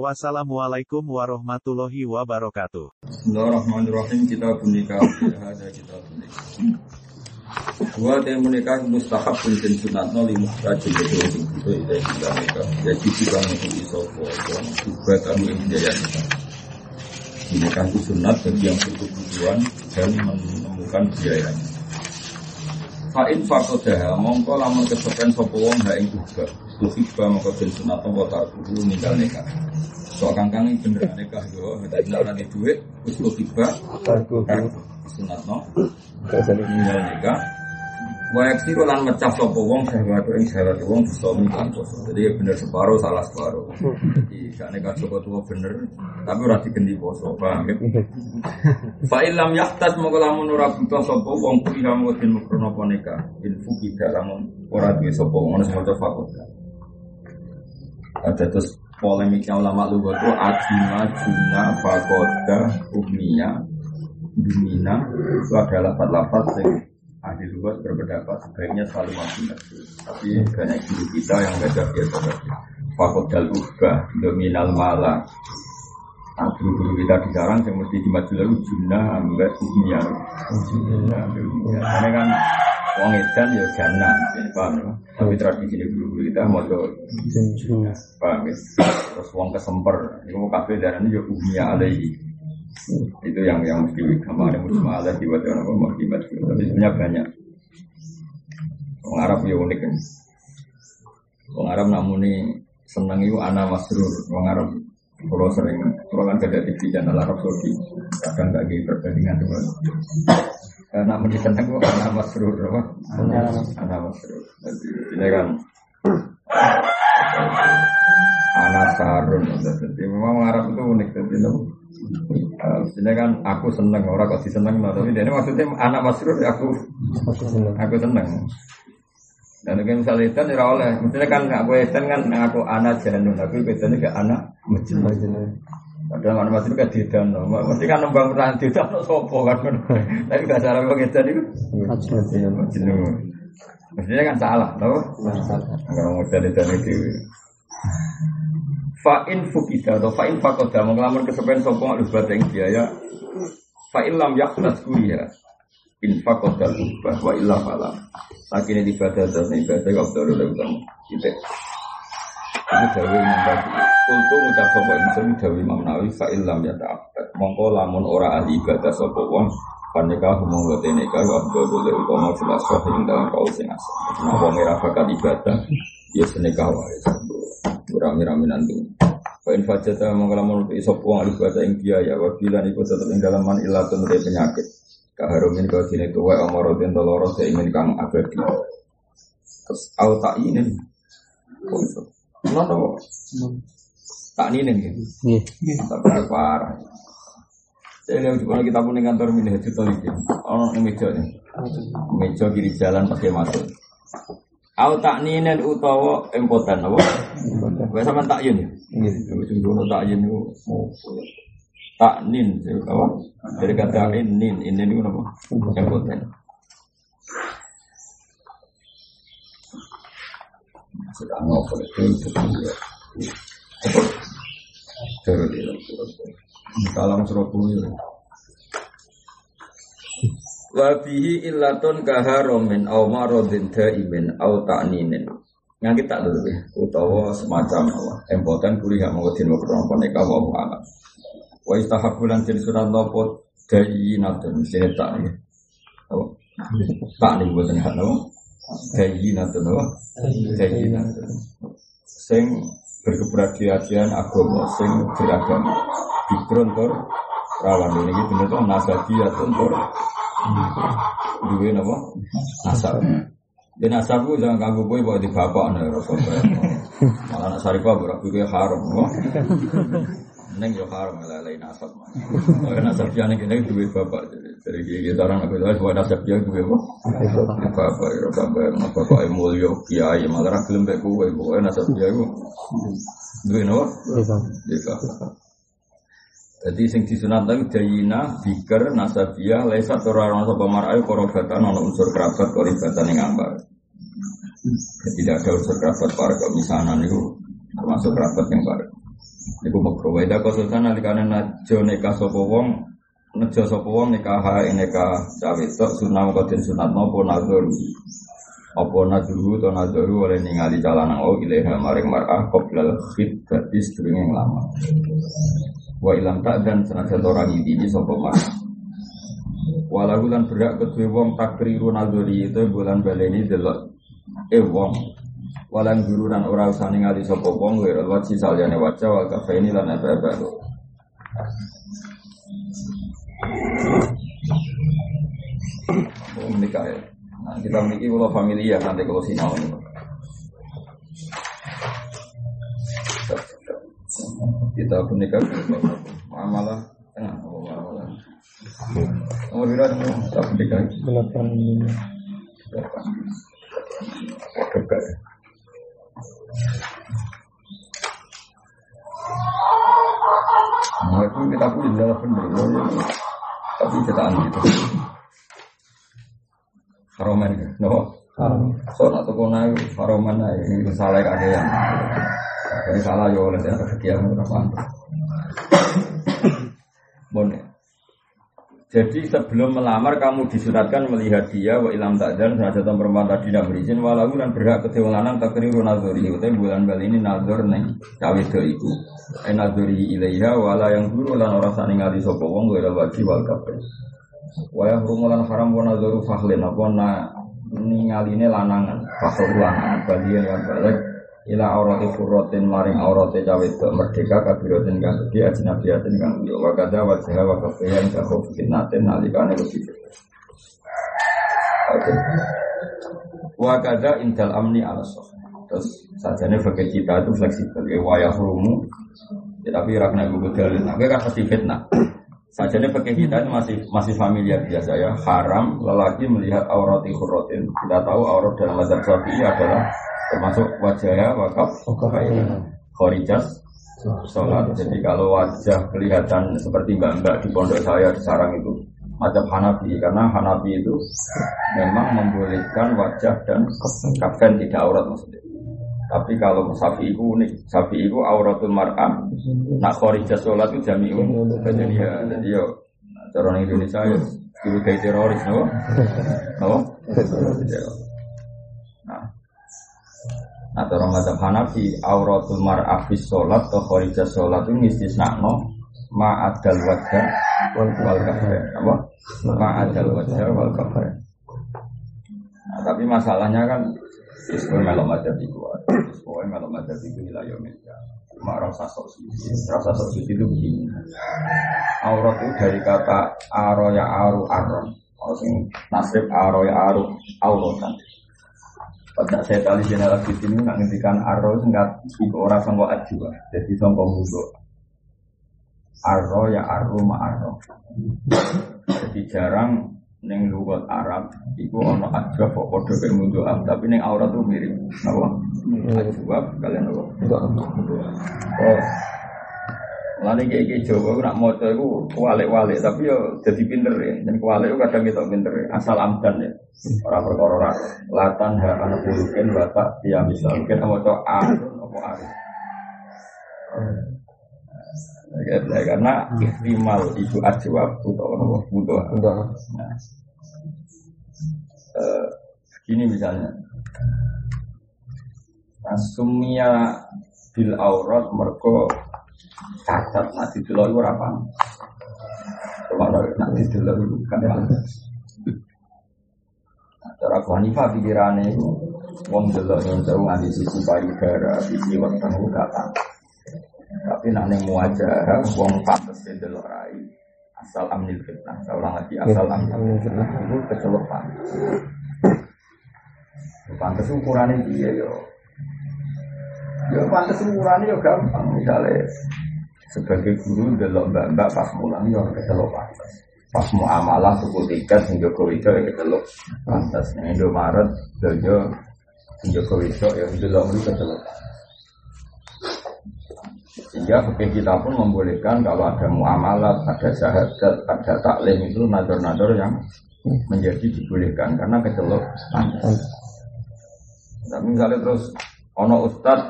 Wassalamualaikum warahmatullahi wabarakatuh. Bismillahirrahmanirrahim kita menikah ada kita menikah. Dua teh menikah mustahab pun sunat noli muhtajib itu itu itu kita menikah. Jadi juga untuk isopo juga kami yang jaya Menikah itu sunat bagi yang butuh tujuan dan menemukan biaya. Fa'in fakodah mongko lamun kesepen sopo wong ha ing juga. Tuhibba mongko ben sunat wa tarkuhu ninggal nikah. So kangkang ini bener nikah yo, kita tidak nanti duit, terus lo tiba, sunat no, tinggal nikah. Wayak sih lan mecah sopo wong sahabat ing sahabat wong bisa minta poso. Jadi bener separuh salah separuh. Jadi gak nikah Joko tua bener, tapi ora digendi poso, paham ya? Fa ilam yahtas mongko lamun ora buta sapa wong kuwi lamun den mukrono apa nikah. Info tidak lamun ora duwe sapa wong ono sing maca fakot. Ada terus polemiknya ulama lugat itu ajima, juna, fakoda, umniya, dumina itu ada lapat-lapat yang ahli lugat berpendapat sebaiknya selalu masuk tapi banyak guru kita yang baca biasa saja fakodal ubah, dominal mala. Nah, guru-guru kita di sarang yang mesti di maju lalu juna, ambek umniya karena kan Wong edan ya jana, paham ya? Tapi tradisi ini guru kita mau paham ya? Terus wong kesemper, itu kafe darahnya ya umia alaihi. Itu yang yang mesti kemarin musma ala di wajah apa mau dibaca. Tapi sebenarnya banyak. Wong Arab ya unik kan. Wong Arab namun ini seneng itu anak masrur. Wong Arab kalau sering, kalau kan ada TV channel Arab Saudi, kadang nggak di perbandingan dengan karena menjadi seneng kok anak masrur apa? Anak masrur. Jadi ini kan anak sarun. Jadi memang Arab itu unik. Jadi ini kan aku seneng orang kok diseneng, tapi dia ini maksudnya anak masrur aku aku seneng. Dan mungkin misalnya itu tidak oleh, misalnya kan aku itu kan aku anak jalan, tapi bedanya gak anak majnun. Padahal anak masrur kan tidak, mesti kan nembang pertahanan tidak, no sopo kan. Tapi gak salah kok itu majnun. Mestinya kan salah, tau? Kalau modal itu itu. Fa'in fukida atau fa'in fakoda Mengelamun kesepen sopong harus bateng biaya. Fa'in lam yakhlas kuliah. Infak kodal ubah wa illa falam. Lagi ini ibadah dan ibadah Kau tahu udah utama Gitu Itu dawe imam tadi Kultu ngucap sopo insun dawe imam nawi Fa'in lam ya ta'abad Mongko lamun ora ahli ibadah sopo wong Panika humong wa teneka Wa abdul boleh utama Filas sohin dalam kau sing asal. Nah wong era ibadah Ya seneka wae Rame-rame nanti. Fa in fajata mengkalamun untuk isop wong alif bahasa ing biaya. Wa bilan iku tetep ing dalaman ilatun dari penyakit. Kaharumin kau sini tuwa amarodin doloro seimin kang abadi terus au tak ini kok itu? Kenapa tak ini nih. Tak parah. Saya lihat juga kita punya kantor mini haji tol ini. Oh ini meja nih. Meja kiri jalan pakai masuk Aku tak ninen utawa impoten apa? Wes sampean tak ya. Nggih, wis ngono tak yun niku. Tak nin sing apa? Dari kata nin, nin ini niku napa? Impoten. Sedang ngopo itu terus. Terus. Kalau surat pun Surabaya. Wabihi illatun kaharomin au marodin daimin au ta'ninin. Nganti tak dulu ya? Utawa semacam apa? Empotan kuliah mengutin Waktu nikah wa mu'alam Wa istahabulan jadi surat nopo Dayinatun Sini tak ya Tak nih buatan hak nopo Dayinatun apa? Dayinatun Sing berkeberhasilan agama Sing beragama. Bikron tor Rawan ini bener tuh Nasabiyatun duwe napa asal dan asabku jangan ganggu boy bawa di bapak nih rasul malah anak saripah berak gue haram neng yo haram asal mah karena asal jangan kena duwe bapak. Jadi kita orang aku tahu buat nasab dia gue? Apa? Apa ya sampai apa apa emulio kiai malah gelem gue gue nasab dia gue. Gue no? Iya. Jadi sing disunat lagi jayina, biker, nasabiyah, lesa orang sapa marai korobatan unsur kerabat koribatan yang ambar. Tidak ada unsur kerabat para kemisanan itu termasuk kerabat yang baru. Iku makro. Weda kosultan alikane najo neka sapa wong nejo sapa wong nikah neka cawe tok sunah kok den sunat napa nazar. Apa nazuru to nazaru oleh ningali calanang o ilaha maring mar'ah qoblal khidbati sedurunge lama. Wa ilam tak dan senajan orang ini sapa mah. Walau lan berak kedua wong takriru nazari itu bulan baleni delok eh wong walan gururan ora usah ningali sapa wong wa wajhi salyane wajah wal kafaini lan apa-apa Oh, menikah ya. Nah, kita memiliki kalau familia nanti kalau sinau ini. Kita menikah malah tengah malah nomor berapa kita menikah delapan. Delapan dekat? Nah, itu kita pun adalah benar, tapi kita gitu. Haroman, no? So, nak salah yang. Jadi salah ya oleh yang kegiatan berapa Bon. Jadi sebelum melamar kamu disuratkan melihat dia wa ilam takdan saja perempuan tadi tidak berizin walau dan berhak kedua lanang takriru nazori itu bulan bali ini nazor neng cawe itu eh nazori ilaiha wala yang dulu lan orang sani ngali sopo wong gue wajib wal kafe wa haram wa nazoru fahlin apa na ningaline lanangan fahlin lanangan balian yang balik ila aurati furrotin maring aurati cawe itu merdeka kabirotin kang gede ajnabiyatin kang yo wa kada wa jaha wa kafiya ing fitnatin nalikane lebih Oke. Wa kada indal amni ala Terus sajane bagi kita itu fleksibel ya wayah rumu ya, tapi ora kena gugu dalil. Kan pasti fitnah. Sajane pakai kita itu masih masih familiar biasa ya. Haram lelaki melihat aurati furrotin. Kita tahu aurat dalam mazhab Syafi'i adalah termasuk wajahnya wakaf khorijas. Sholat. Jadi kalau wajah kelihatan seperti mbak-mbak di pondok saya di sarang itu macam Hanafi. Karena Hanafi itu memang membolehkan wajah dan kafen tidak aurat maksudnya. Tapi kalau sapi itu unik. Sapi itu auratul mar'ah. Nak khorijas sholat itu jami'un. Jadi ya jadi ya cara Indonesia ya kayak teroris no no Nah, cara mazhab Hanafi, auratul mar'ah fi sholat atau kharijah sholat itu istisna'no ma'adal wajah wal kafir. Apa? Ma'adal wajah wal kafir. Nah, tapi masalahnya kan Ismul melok mazhab itu Pokoknya melok mazhab itu wilayah media Cuma rasa sok suci Rasa sok suci itu begini Aurat itu dari kata aro ya aru aron Nasib aro ya aru auratan pada saya tali general di sini nak ngendikan arro enggak ibu orang sanggup ajwa, jadi sanggup musuh. Arro ya arro ma arro. Jadi jarang neng lugat Arab iku ono ajwa kok padha kaya munduhan, tapi neng aurat tuh mirip. Napa? Ajwa kalian apa? Oh, Lalu kayak kayak Jawa, nak moto itu kualik-walik, tapi yo jadi pinter ya. Dan kualik itu kadang kita pinter ya. Asal amdan ya. Orang perkara latan ha anak bulukin batak dia bisa mungkin coba arun apa. Ya, karena ikhtimal itu ajwab apa butuh. Nah, eh, gini misalnya, Asumia bil aurat merko cacat nanti dulu itu apa kalau nanti dulu itu kan cara Abu Hanifah pikirannya itu wong delok yang jauh nganti sisi payudara sisi weteng kata tapi nak ning muajah wong pantes delok rai asal amnil fitnah. Seorang lagi asal amnil fitnah itu kecelok pantes. Pantes ukurannya dia yo. Ya pantas ukurannya ya gampang misalnya sebagai guru delok mbak-mbak pas mulang ya kecelok pantas. pas muamalah suku tiga sing Joko ya kecelok pantas nih Indomaret dojo sing Joko Widodo ya delok itu kecelok sehingga fikih kita pun membolehkan kalau ada muamalah, ada syahadat, ada taklim itu nador-nador yang menjadi dibolehkan karena kecelok pantas. Tapi misalnya terus ono ustad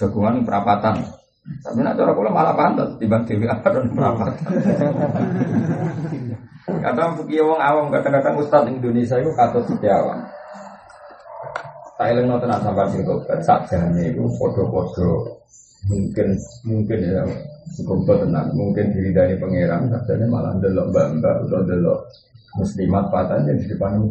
jagungan perapatan, tapi nak cara kula malah pantas tiba dewi dan perapatan. Kadang fikih wong awam, kadang-kadang ustad Indonesia itu katut setiawan. Tak eling nonton sampai sing tobat sakjane itu podo-podo mungkin mungkin ya cukup tenang mungkin diri dari pangeran katanya malah delok mbak mbak atau delok muslimat patahnya di depan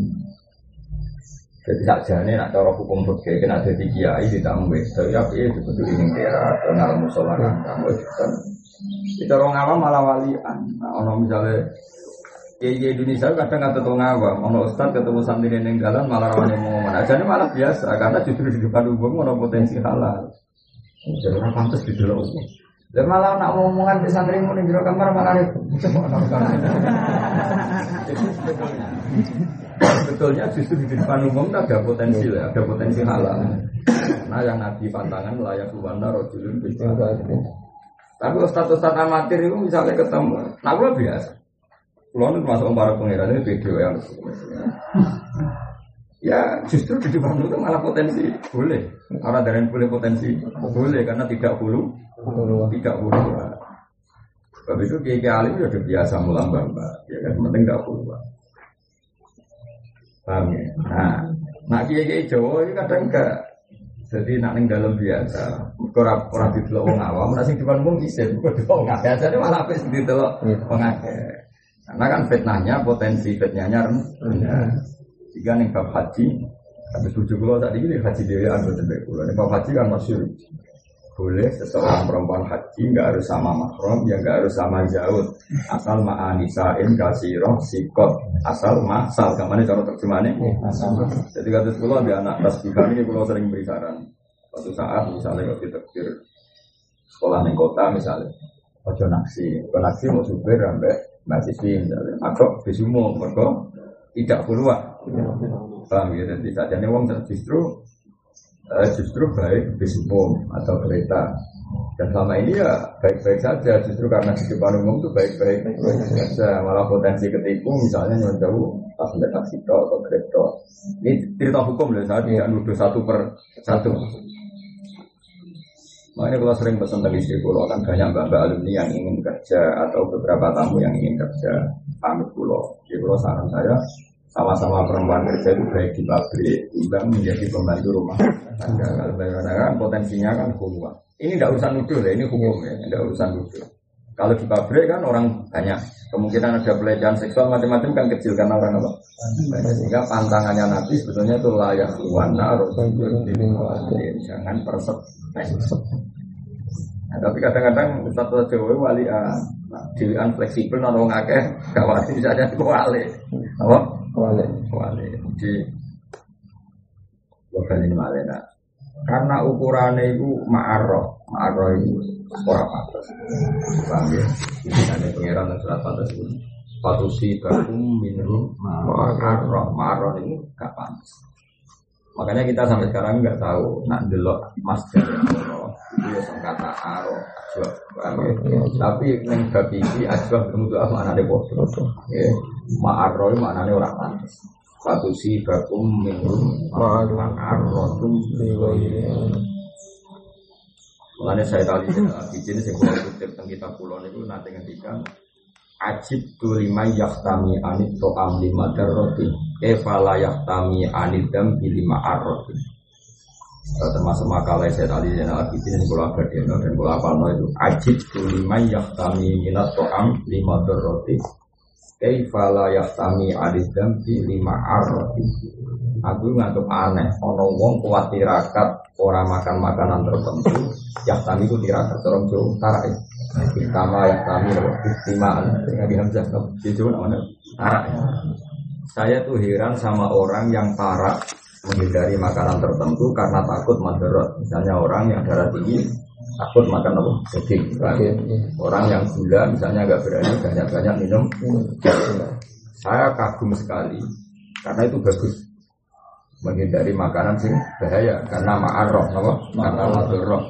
jadi saja ini nak cara hukum fikih kan ada di kiai di tamu tapi apa itu betul ini kira kenal musola kamu itu kan kita orang awam malah walian. Nah, orang misalnya Ya, ya Indonesia kadang kata tuh ngawam, ono ustad ketemu santri yang jalan malah yang ngomong aja ini malah biasa karena justru di depan umum ono potensi halal. Jadi orang pantas di dalam umum. Dan malah nak ngomongan di santri mau di kamar malah Betulnya justru di depan umum ada potensi lah, ada potensi halal. Nah yang nabi pantangan layak luwana rojulun Tapi ustadz-ustadz amatir itu misalnya ketemu, nah gue biasa. Kalau itu masuk para pengiran ini video yang Ya justru di depan itu malah potensi boleh. Orang dari boleh potensi boleh karena tidak bulu, tidak bulu. Sebab itu kiai alim sudah biasa mulang bamba, ya kan penting tidak bulu. Paham ya? Nah, nak kiai kiai Jawa ini kadang enggak. Jadi nak ning dalam biasa, orang orang di dalam orang awam, nasi di depan bisa, bukan di orang biasa, jadi malah habis di dalam orang Karena kan fitnahnya potensi fitnahnya rendah. Jika nih bab haji, habis tujuh pulau tadi ini haji dia anu tembak pulau. Nih bab haji kan masih boleh seseorang perempuan haji nggak harus sama mahram, ya nggak harus sama jauh, asal ma'anisain kasiroh sikot, asal masal. Ke mana cara terjemahannya? Jadi kata sekolah di anak tas ini pulau sering beri saran. Suatu saat misalnya waktu terkir sekolah di kota misalnya, ojo naksi, ojo naksi mau supir sampai mahasiswi misalnya, atau bisumo, mereka tidak keluar. Paham ya, dan tidak jadi uang justru uh, justru baik bis atau kereta. Dan selama ini ya baik-baik saja, justru karena di depan umum itu baik-baik saja. Malah potensi ketipu misalnya yang jauh ada taksi atau kereta. Ini cerita hukum loh, saya tidak nuduh satu per satu. Makanya kalau sering pesan tadi istri pulau kan banyak mbak-mbak alumni yang ingin kerja atau beberapa tamu yang ingin kerja pamit pulau. Di pulau saran saya sama-sama perempuan kerja itu baik di pabrik juga menjadi pembantu rumah. Tangga kan potensinya kan hukum ini tidak urusan nuduh ya ini hukum ya tidak urusan nuduh. Kalau di pabrik kan orang banyak. Kemungkinan ada pelecehan seksual macam-macam kan kecil karena orang apa? Sehingga pantangannya nabi sebetulnya itu layak wana jangan persep nah, tapi kadang-kadang satu Jawa wali ah, dewan fleksibel nolong akeh gak wali misalnya wali. Apa Wale. Wale. Jadi ini malena. Karena ukurannya itu ma'arroh. Ma'arroh itu orang pantas. Paham ya? Ini ada pengiran dan surat pantas itu. Patusi bakum minum ma'arroh. Ma'arroh itu gak pantas. Makanya kita sampai sekarang nggak tahu nak delok mas Allah itu ya kata aro ajwa. Tapi neng bab iki ajwa kemudian apa mana deh Ya, ma'arro maknanya orang pantas. Satu si bakum minum tum Makanya saya tadi di sini saya boleh kutip tentang kitab pulau itu nanti ngendikan Ajib tu lima yaktami anit to'am lima darroti Kefala yaktami anit dam lima arroti termasuk makalah saya tadi yang lagi ini kalau abadino dan kalau apa itu ajib tu lima yaktami minat to'am lima darroti Kefala yaktami anit dam lima arroti. Aku ngantuk aneh, ono wong kuat tirakat orang makan makanan tertentu, yaktami itu tirakat orang jauh tarik Pertama yang kami istimewa. Nabi Hamzah itu namanya arak. Saya tuh heran sama orang yang parah menghindari makanan tertentu karena takut madorot. Misalnya orang yang darah tinggi takut makan apa? Daging. Oke, iya. orang yang gula misalnya agak berani banyak-banyak minum. Saya kagum sekali karena itu bagus. Menghindari makanan sing bahaya karena ma'arroh apa? karena madurroh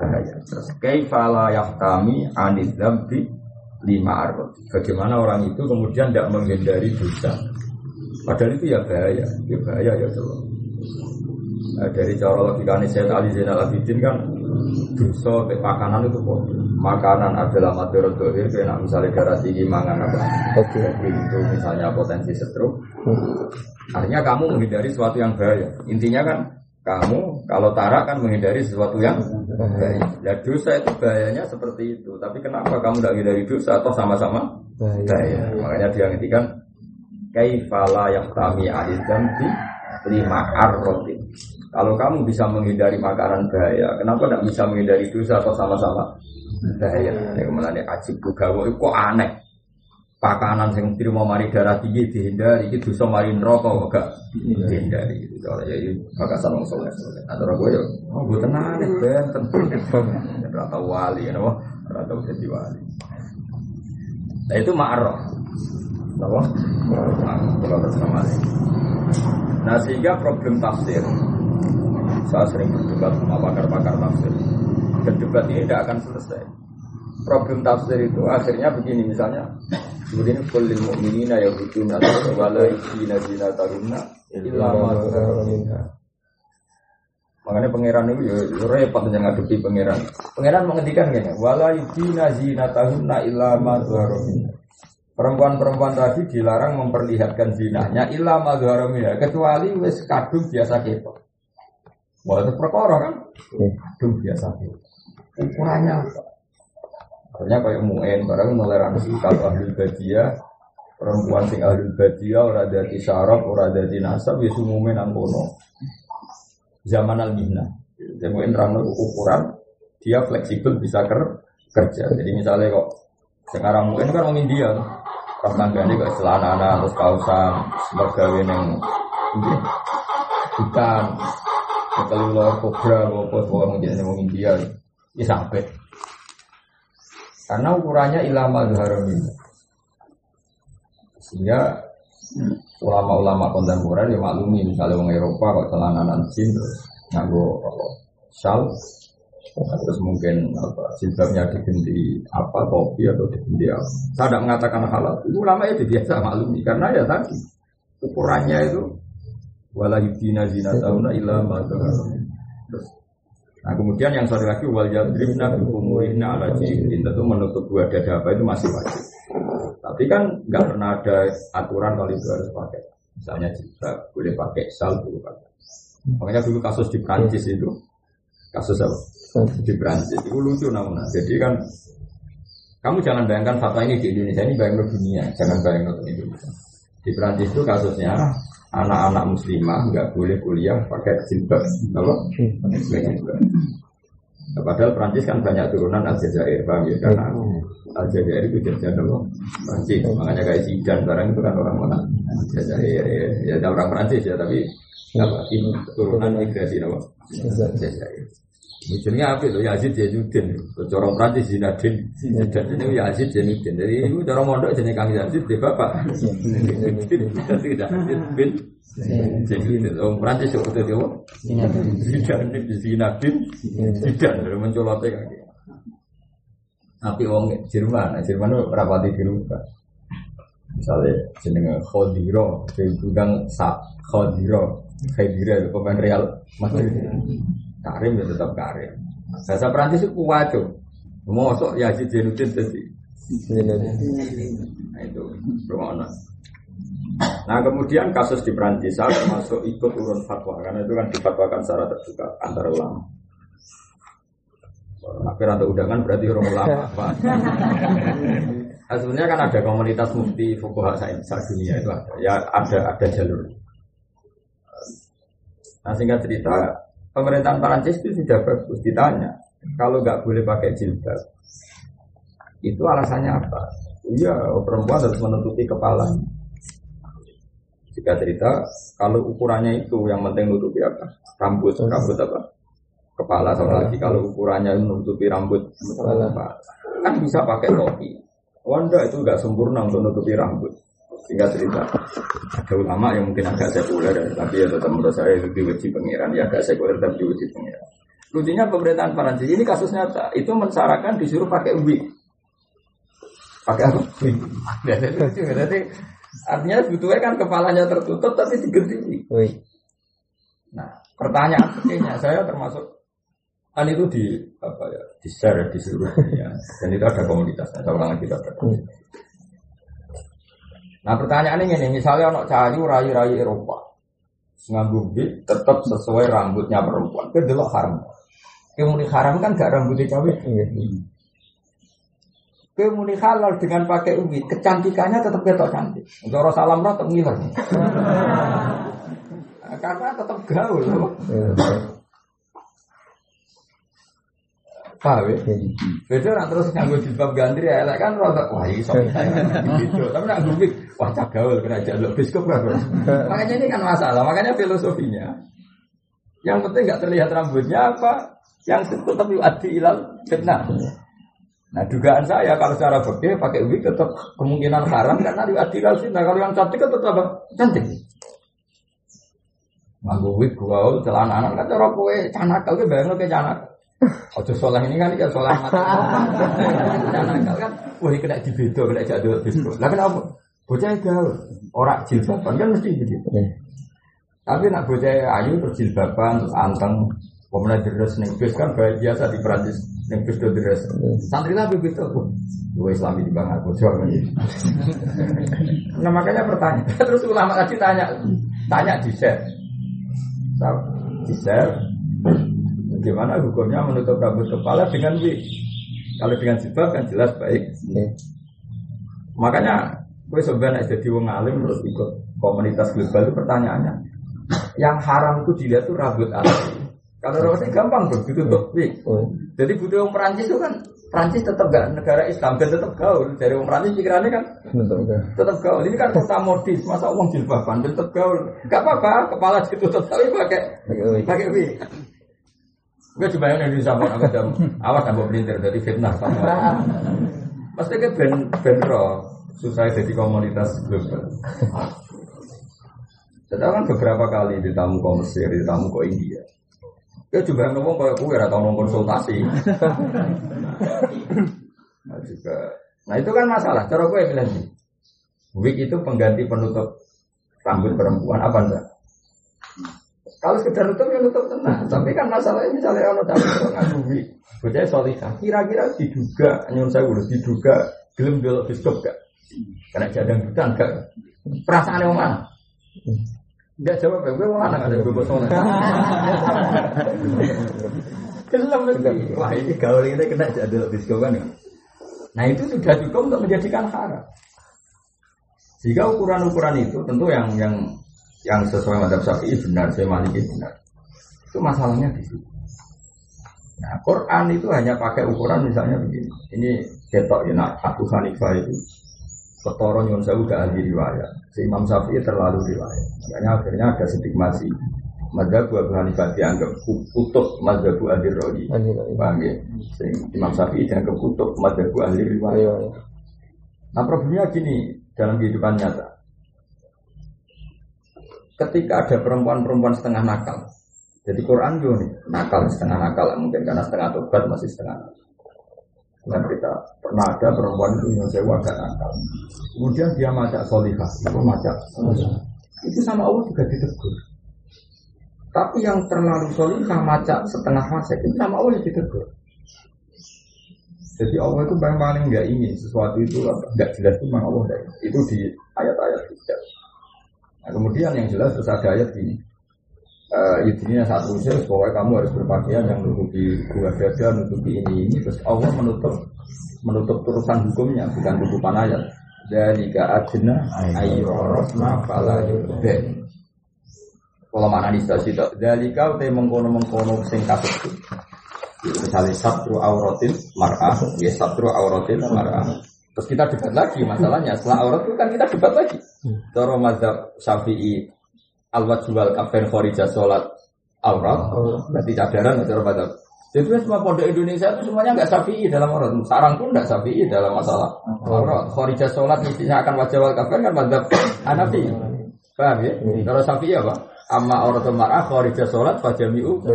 bahaya. Terus kaifala yahtami anid dzambi lima arroh bagaimana orang itu kemudian tidak menghindari dosa? Padahal itu ya bahaya ya bahaya ya coba Nah, dari cara logikanya saya Ali Zainal Abidin kan dosa ke makanan itu kok makanan adalah madorot dohir kayak misalnya darah tinggi mangan apa. Oke. jadi itu misalnya potensi stroke Hmm. artinya kamu menghindari sesuatu yang bahaya. Intinya kan kamu kalau tarak kan menghindari sesuatu yang bahaya. Ya dosa itu bahayanya seperti itu. Tapi kenapa kamu tidak menghindari dosa atau sama-sama Bahaya. bahaya? Makanya dia ngertikan kaifala yahtami ahidam di lima arrotin kalau kamu bisa menghindari makanan bahaya kenapa tidak bisa menghindari dosa atau sama-sama? Bahaya. Ya ke mana ajib bugawa itu kok aneh? Pakanan yang terima mari darah tinggi dihindari itu dosa mari neraka kok dihindari? Gitu soalnya ya ini maka sama soleh soleh. Antara gue ya oh gue tenang nih benten rata wali ya rata jadi wali. Nah itu ma'arrah apa kalau nah sehingga problem tafsir. Saya sering berdebat sama pakar-pakar tafsir. Dan debat ini tidak akan selesai. Problem tafsir itu akhirnya begini misalnya Kemudian kulil mu'minina ya butuna wala yusina zina taruna illa ma Makanya pangeran itu ya ya repot yang ngadepi pangeran. Pangeran menghentikan gini, wala yusina zina taruna illa ma Perempuan-perempuan tadi dilarang memperlihatkan zinanya illa ma kecuali wis kadung biasa ketok. Wah itu perkara kan? Kadung biasa ketok. Ukurannya apa? Artinya kayak muen, barang toleransi kalau ahli badia perempuan sing ahli badia ora dadi syaraf, ora dadi nasab, ya umume nang kono. Zaman al mihna. Jadi muen ukuran dia fleksibel bisa ker kerja. Jadi misalnya kok sekarang muen kan orang India, pas tanggane kok celana terus kausan, mergawe neng hutan, keluar kobra, apa apa menjadi orang India, ya sampai. Karena ukurannya ilama haram Sehingga ulama-ulama kontemporer ya maklumi misalnya orang Eropa kok celana jin terus nganggo apa, shawl terus mungkin apa jilbabnya diganti apa topi atau diganti apa. Saya tidak mengatakan halal. Itu ulama itu biasa maklumi karena ya tadi ukurannya itu wala yudina zina tauna illa Terus Nah kemudian yang satu lagi wal yadribna bi ala jihrin tentu menutup dua dada apa itu masih wajib. Tapi kan nggak pernah ada aturan kalau itu harus pakai. Misalnya jilbab boleh pakai sal boleh pakai. Makanya dulu kasus di Prancis itu kasus apa? Di Prancis itu lucu namanya. Jadi kan kamu jangan bayangkan fatwa ini di Indonesia ini bayangkan dunia, jangan bayangkan Indonesia. Di Prancis itu kasusnya anak-anak muslimah nggak boleh kuliah pakai jilbab, jilbab. Nah, padahal Prancis kan banyak turunan Aljazair, paham ya? Karena Aljazair itu jajahan apa? Prancis, makanya kayak Zidane barang itu kan orang mana? Aljazair, ya, ya orang Prancis ya, tapi apa? Ini turunan migrasi apa? Aljazair. Jenenge apik lho Yazid Zainuddin. Cara Prancis Zinadin. Zinadin itu Yazid Zainuddin. Jadi itu cara mondok jenenge Kang Yazid di bapak. Jadi tidak Yazid bin Zainuddin. Wong Prancis kok itu dia. Zinadin Zinadin. Tidak dari mencolote Kang. Tapi wong Jerman, Jerman itu rapati di rumah. Misalnya jenenge Khodiro, itu kan Sa Khodiro. Khodiro itu pemain Real Madrid. Karim ya tetap Karim. Bahasa Prancis itu kuwaco. Mosok ya Yazid Zainuddin tadi. Nah itu rumah Nah kemudian kasus di Prancis saya termasuk ikut urun fatwa karena itu kan difatwakan secara terbuka antara ulama. Akhir atau undangan berarti orang ulama. Nah, sebenarnya kan ada komunitas mufti fukuha dunia itu ada. Ya ada ada jalur. Nah singkat cerita pemerintahan Prancis itu sudah bagus ditanya kalau nggak boleh pakai jilbab itu alasannya apa? Iya perempuan harus menutupi kepala. Jika cerita kalau ukurannya itu yang penting nutupi apa? Rambut, rambut apa? kepala sama lagi kalau ukurannya menutupi rambut kepala kan bisa pakai topi Wanda itu nggak sempurna untuk menutupi rambut sehingga cerita. Ada ulama yang mungkin agak sekuler tapi ya tetap menurut saya itu diuji pengiran. Ya agak sekuler tapi diuji pengiran. Lucunya pemerintahan Perancis. Ini kasus nyata. Itu mensyaratkan disuruh pakai wig pakai apa? Wig jadi artinya sebetulnya kan kepalanya tertutup tapi diganti wig nah pertanyaan sepertinya saya termasuk kan itu di apa ya di share di seluruh dunia. Dan itu ada komunitasnya saya ulang lagi ada Nah pertanyaan ini misalnya anak cahayu rayu-rayu Eropa, nganggu tetap sesuai rambutnya perempuan, itu adalah haram. Kemudian haram kan gak rambutnya cawe. Kemudian halal dengan pakai ubi, kecantikannya tetap ketok cantik. Untuk salam tetap ngiler. Karena tetap gaul. Paham ya? Beda nak terus nganggo jilbab gandri ya, kan rada wah iso gitu. Tapi nak ngubik, wah cagaul kena jaluk biskop kan. Makanya ini kan masalah, makanya filosofinya. Yang penting nggak terlihat rambutnya apa, yang tetap yu'addi ilal fitnah. Nah dugaan saya kalau secara fikih pakai wig tetap kemungkinan haram karena yu'addi ilal fitnah. Kalau yang cantik kan tetap apa? Cantik. Nganggo wig gaul celana anak kan cara kowe canak kowe bayangno ke canak. Ojo soleh ini kan kan soleh mati. Kan, wah ini kena dibedo, kena jadul bedo. Lah kenapa? Bocah gaul, orang jilbaban kan mesti begitu. Tapi nak bocah ayu terus jilbaban, terus anteng, pemenang deres neng bis kan biasa di Perancis neng bis do deres. Santri lah begitu. Dua Islami di bang aku coba Nah makanya pertanyaan. Terus ulama tadi tanya, tanya di share, di share Bagaimana hukumnya menutup rambut kepala dengan wig? Kalau dengan jilbab kan jelas baik. Makanya gue sebenarnya jadi wong alim terus ikut komunitas global itu pertanyaannya, yang haram itu dilihat tuh rambut asli. Kalau rambutnya gampang tuh ditutup wig. Jadi butuh orang Perancis itu kan Prancis tetap gak negara Islam dan tetap gaul. Dari orang Prancis pikirannya kan tetap gaul. Ini kan kota modis, masa uang jilbaban tetap gaul. Gak apa-apa, kepala ditutup tapi pakai pakai wig. Gue yang di zaman aku jam awas tambah pelintir dari fitnah. Pasti ke ben ben roh susah jadi komunitas global. Saya kan beberapa kali di tamu ke Mesir, di ke India. Ya yang ngomong kayak gue atau ngomong konsultasi. nah, juga. Nah itu kan masalah. Cara gue bilang nih, wig itu pengganti penutup rambut perempuan apa enggak? Kalau sekedar nutup ya nutup tenang. Tapi kan masalahnya misalnya kalau dapat ngagumi, bocah solihah, kira-kira diduga, nyun saya udah diduga gelem dulu biskop gak? Karena jadang hutan gak? Perasaan yang mana? Enggak jawab ya, gue mau anak ada gue. Gelem lagi. Wah ini gaul ini kena jadul biskop kan ya? Nah itu sudah cukup untuk menjadikan haram. Jika ukuran-ukuran itu tentu yang yang yang sesuai madhab syafi'i benar, saya maliki benar. Itu masalahnya di situ. Nah, Quran itu hanya pakai ukuran misalnya begini. Ini ketok ya, nah, Abu Hanifah itu ketoro nyun saya udah ahli riwayat. Si Imam Syafi'i terlalu riwayat. Makanya akhirnya ada stigmasi. Madhab Abu Hanifah dianggap kutub Madhab ahli roi. Paham ya? Imam Syafi'i dianggap kutub Madhab ahli riwayat. Nah problemnya gini dalam kehidupan nyata ketika ada perempuan-perempuan setengah nakal. Jadi Quran juga nih, nakal setengah nakal mungkin karena setengah tobat masih setengah nakal. Dan kita pernah ada perempuan itu yang saya agak nakal. Kemudian dia macak solihah, itu macak Itu sama Allah juga ditegur. Tapi yang terlalu solihah macak setengah fasik itu sama Allah ditegur. Jadi Allah itu paling paling nggak ingin sesuatu itu nggak jelas itu memang Allah Itu di ayat-ayat tidak. Nah, kemudian yang jelas terus ada ayat ini. Uh, ini saat usia, pokoknya kamu harus berpakaian yang menutupi dua dada, menutupi ini ini. Terus Allah menutup menutup terusan hukumnya, bukan tutupan ayat. Dari adna ayu rosma fala yudben. Kalau mana di stasiun itu, dari kau teh mengkono mengkono sing kasut. Misalnya satru auratin mar'ah, ya satru auratin mar'ah. Terus kita debat lagi masalahnya. Setelah aurat itu kan kita debat lagi. Toro mazhab syafi'i al wajwal kafen khorija sholat aurat, berarti cadaran cara pada. Jadi semua pondok Indonesia itu semuanya nggak sapi dalam aurat. Sarang pun nggak sapi dalam masalah aurat. Khorijah sholat mestinya akan wajah wal kafir kan madzhab Hanafi. Paham ya? Kalau sapi ya pak. Amma aurat mar'ah khorijah sholat fajami'u.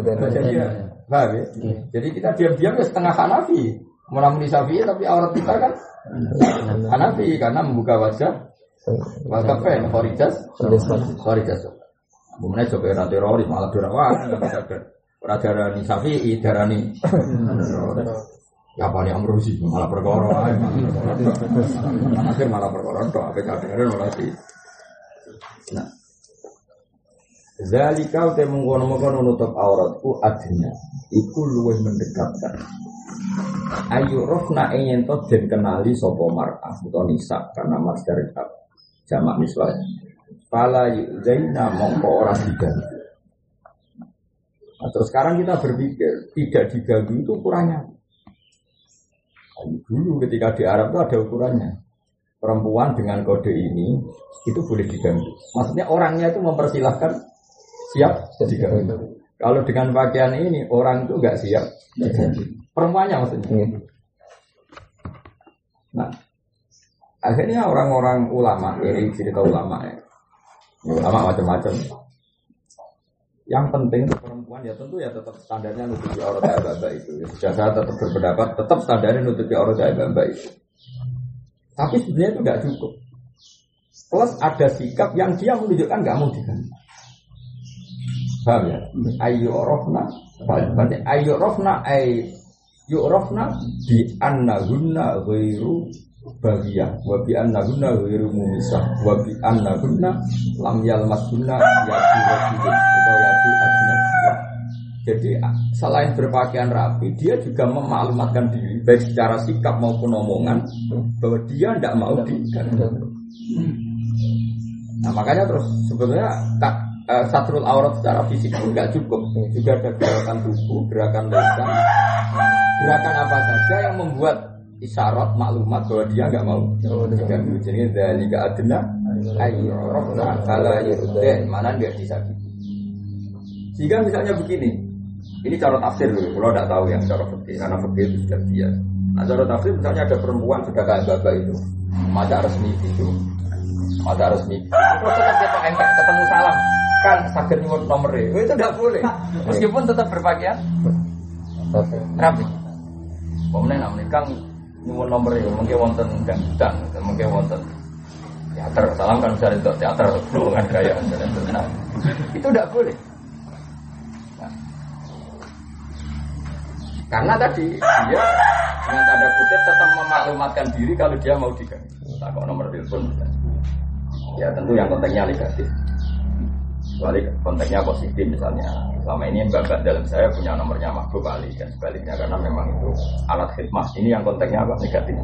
Paham ya? Jadi kita diam-diam ya setengah Hanafi. Melamuni sapi tapi aurat kita kan Hanafi karena membuka wajah khorijah khorijah sholat. Kemudian coba teroris malah dirawan. Ora darani Syafi'i, darani Ya apa nih Amrozi malah perkara ae. Akhir malah perkara tok ape kadang malah di. Nah. Zalika te mengkono-mengkono nutup auratku adnya iku luwih mendekatkan. Ayu rofna ingin to den kenali sapa mar'ah utawa nisa karena mas dari jamak miswah. Fala yuzaina mongko ora diganti. Nah, terus sekarang kita berpikir tidak diganggu itu ukurannya. Dulu ketika di Arab itu ada ukurannya. Perempuan dengan kode ini itu boleh diganggu. Maksudnya orangnya itu mempersilahkan siap diganggu. Kalau dengan pakaian ini orang itu nggak siap diganggu. Perempuannya maksudnya. Nah, akhirnya orang-orang ulama ini cerita ulama ya. Ulama macam-macam. Yang penting perempuan ya tentu ya tetap standarnya nutupi aurat baba itu. Ya, saya tetap berpendapat tetap standarnya nutupi aurat baba itu. Tapi sebenarnya itu nggak cukup. Plus ada sikap yang dia menunjukkan nggak mau diganti. Paham ya? Ayo rofna, ayo rofna, ayo rofna di anna guna ghairu bagiyah wa bi anna guna ghairu mumisah wa bi anna guna lam yalmas guna yatu wajibun atau yatu ajnabiyah jadi selain berpakaian rapi, dia juga memaklumatkan diri baik secara sikap maupun omongan bahwa dia tidak mau di Nah makanya terus sebetulnya tak, uh, satrul aurat secara fisik pun nggak cukup, juga ada gerakan tubuh, gerakan lisan, gerakan apa saja yang membuat isyarat maklumat bahwa dia nggak mau diganggu. Jadi dari adna ayo rohna kalau mana dia disakiti. Sehingga misalnya begini, ini cara tafsir dulu, kalau tidak tahu yang cara fikih karena fikih itu sudah biasa. Nah cara tafsir misalnya ada perempuan sudah kayak bapak itu, masa resmi itu, masa resmi. Terus tetap dia pakai ketemu salam, kan sakit nyuwun nomor itu tidak boleh, meskipun tetap berpakaian rapi. Kemudian namanya kang nyuwun nomor itu mungkin wonten gangguan, mungkin wonten teater, salam kan bisa untuk teater, kan kayak nah, itu tidak boleh. Karena tadi dia dengan tanda kutip tetap memaklumatkan diri kalau dia mau diganti. Tak kok nomor telepon. Ya tentu yang konteksnya negatif. Kecuali konteksnya positif misalnya. Selama ini bapak dalam saya punya nomornya Mahbub Ali dan sebaliknya karena memang itu alat khidmah. Ini yang konteksnya apa negatif.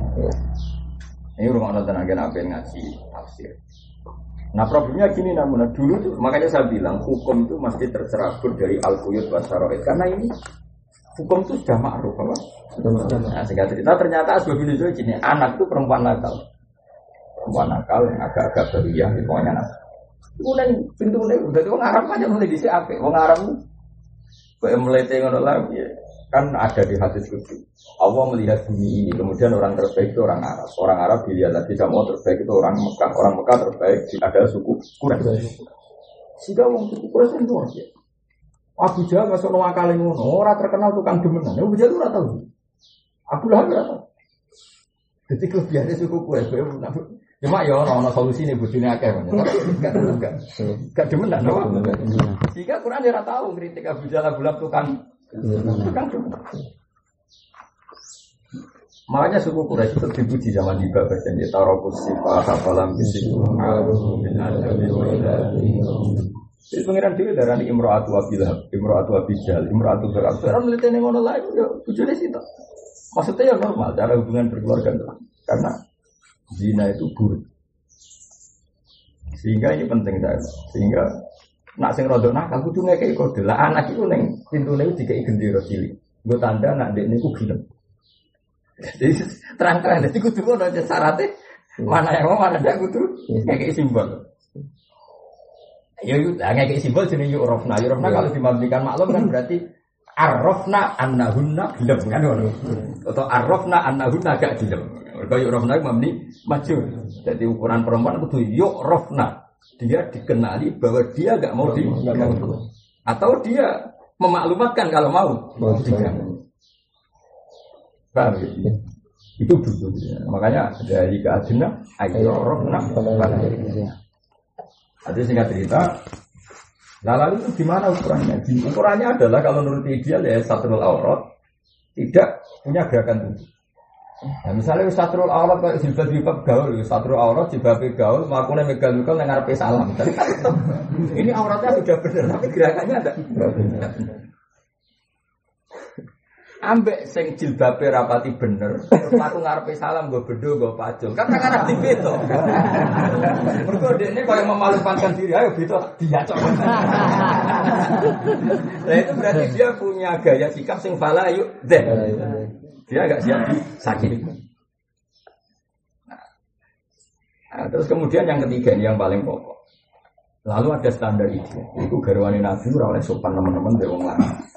Ini rumah nonton agen apa yang ngaji tafsir. Nah problemnya gini namun dulu tuh makanya saya bilang hukum itu mesti tercerabur dari al-quyut wasaroid karena ini hukum itu sudah ma'ruf apa? Nah, sehingga cerita ternyata asbab ini gini, anak itu perempuan nakal. Perempuan nakal yang agak-agak beria, pokoknya nakal. Neng pintu neng, udah itu ngarap aja mulai di apa? Mau ngarap kayak melete ngono lagi. Kan ada di hadis itu. Allah melihat bumi ini, kemudian orang terbaik itu orang Arab. Orang Arab dilihat lagi sama terbaik itu orang Mekah. Orang Mekah terbaik ada suku Quraisy. Sehingga orang suku Quraisy itu orang Abu Jahal masuk no akal ngono, ora terkenal tukang demenan. Abu Jahal ora tahu. Abu Lahab ora tahu. Jadi kelebihannya suku kue, cuma ya orang orang solusi nih bujurnya akeh, gak gak gak demenan, Sehingga Quran dia tahu kritik Abu Jahal Abu Lahab tukang tukang. Makanya suku Quraisy itu dipuji zaman di Babak dan dia taruh sifat apalam bisiku jadi pengiran dewi darah ini imro'atu wabilah, imro'atu wabijal, imro'atu berat. Sekarang melihat ini ngono lain, ya bujurnya sih Maksudnya ya normal, cara hubungan berkeluarga karena zina itu buruk. Sehingga ini penting saya. Sehingga nak sing rodok nakal kudu ngekeki kode. Lah anak itu neng pintune dikai gendera cilik. Gue tanda nak dek niku gelem. Jadi terang-terang jadi kudu ngono aja syaratnya mana yang mau mana ada kudu ngekeki simbol. Ya nah, kayak simbol jenis yuk rofna. Yuk rofna kalau dimandikan maklum kan berarti arrofna annahunna gelem kan ngono. Atau arrofna annahunna gak gelem. Mergo yuk rofna mamni maju. Jadi ukuran perempuan itu yuk rofna. Dia dikenali bahwa dia gak mau di atau dia memaklumatkan kalau mau diganggu. Paham ya? Itu dulu. Ya. Makanya dari keadina ayo rofna. Jadi singkat cerita, nah lalu itu gimana ukurannya? Ukurannya adalah kalau menurut ideal ya satu aurat tidak punya gerakan tubuh. Nah, misalnya satu aurat kayak jilbab jilbab gaul, satu aurat jilbab gaul, melakukan megal megal dengan salam. Ini auratnya sudah benar, tapi gerakannya ada. ambek sing jilbabe rapati bener aku ngarepe salam gue bedo gue pacul kan kan ada beto mergo dekne koyo memalukan diri ayo beto dia cok nah itu berarti dia punya gaya sikap sing fala yuk deh dia agak siap sakit nah, terus kemudian yang ketiga ini yang paling pokok lalu ada standar itu itu garwani nabi oleh sopan teman-teman dari wong lanang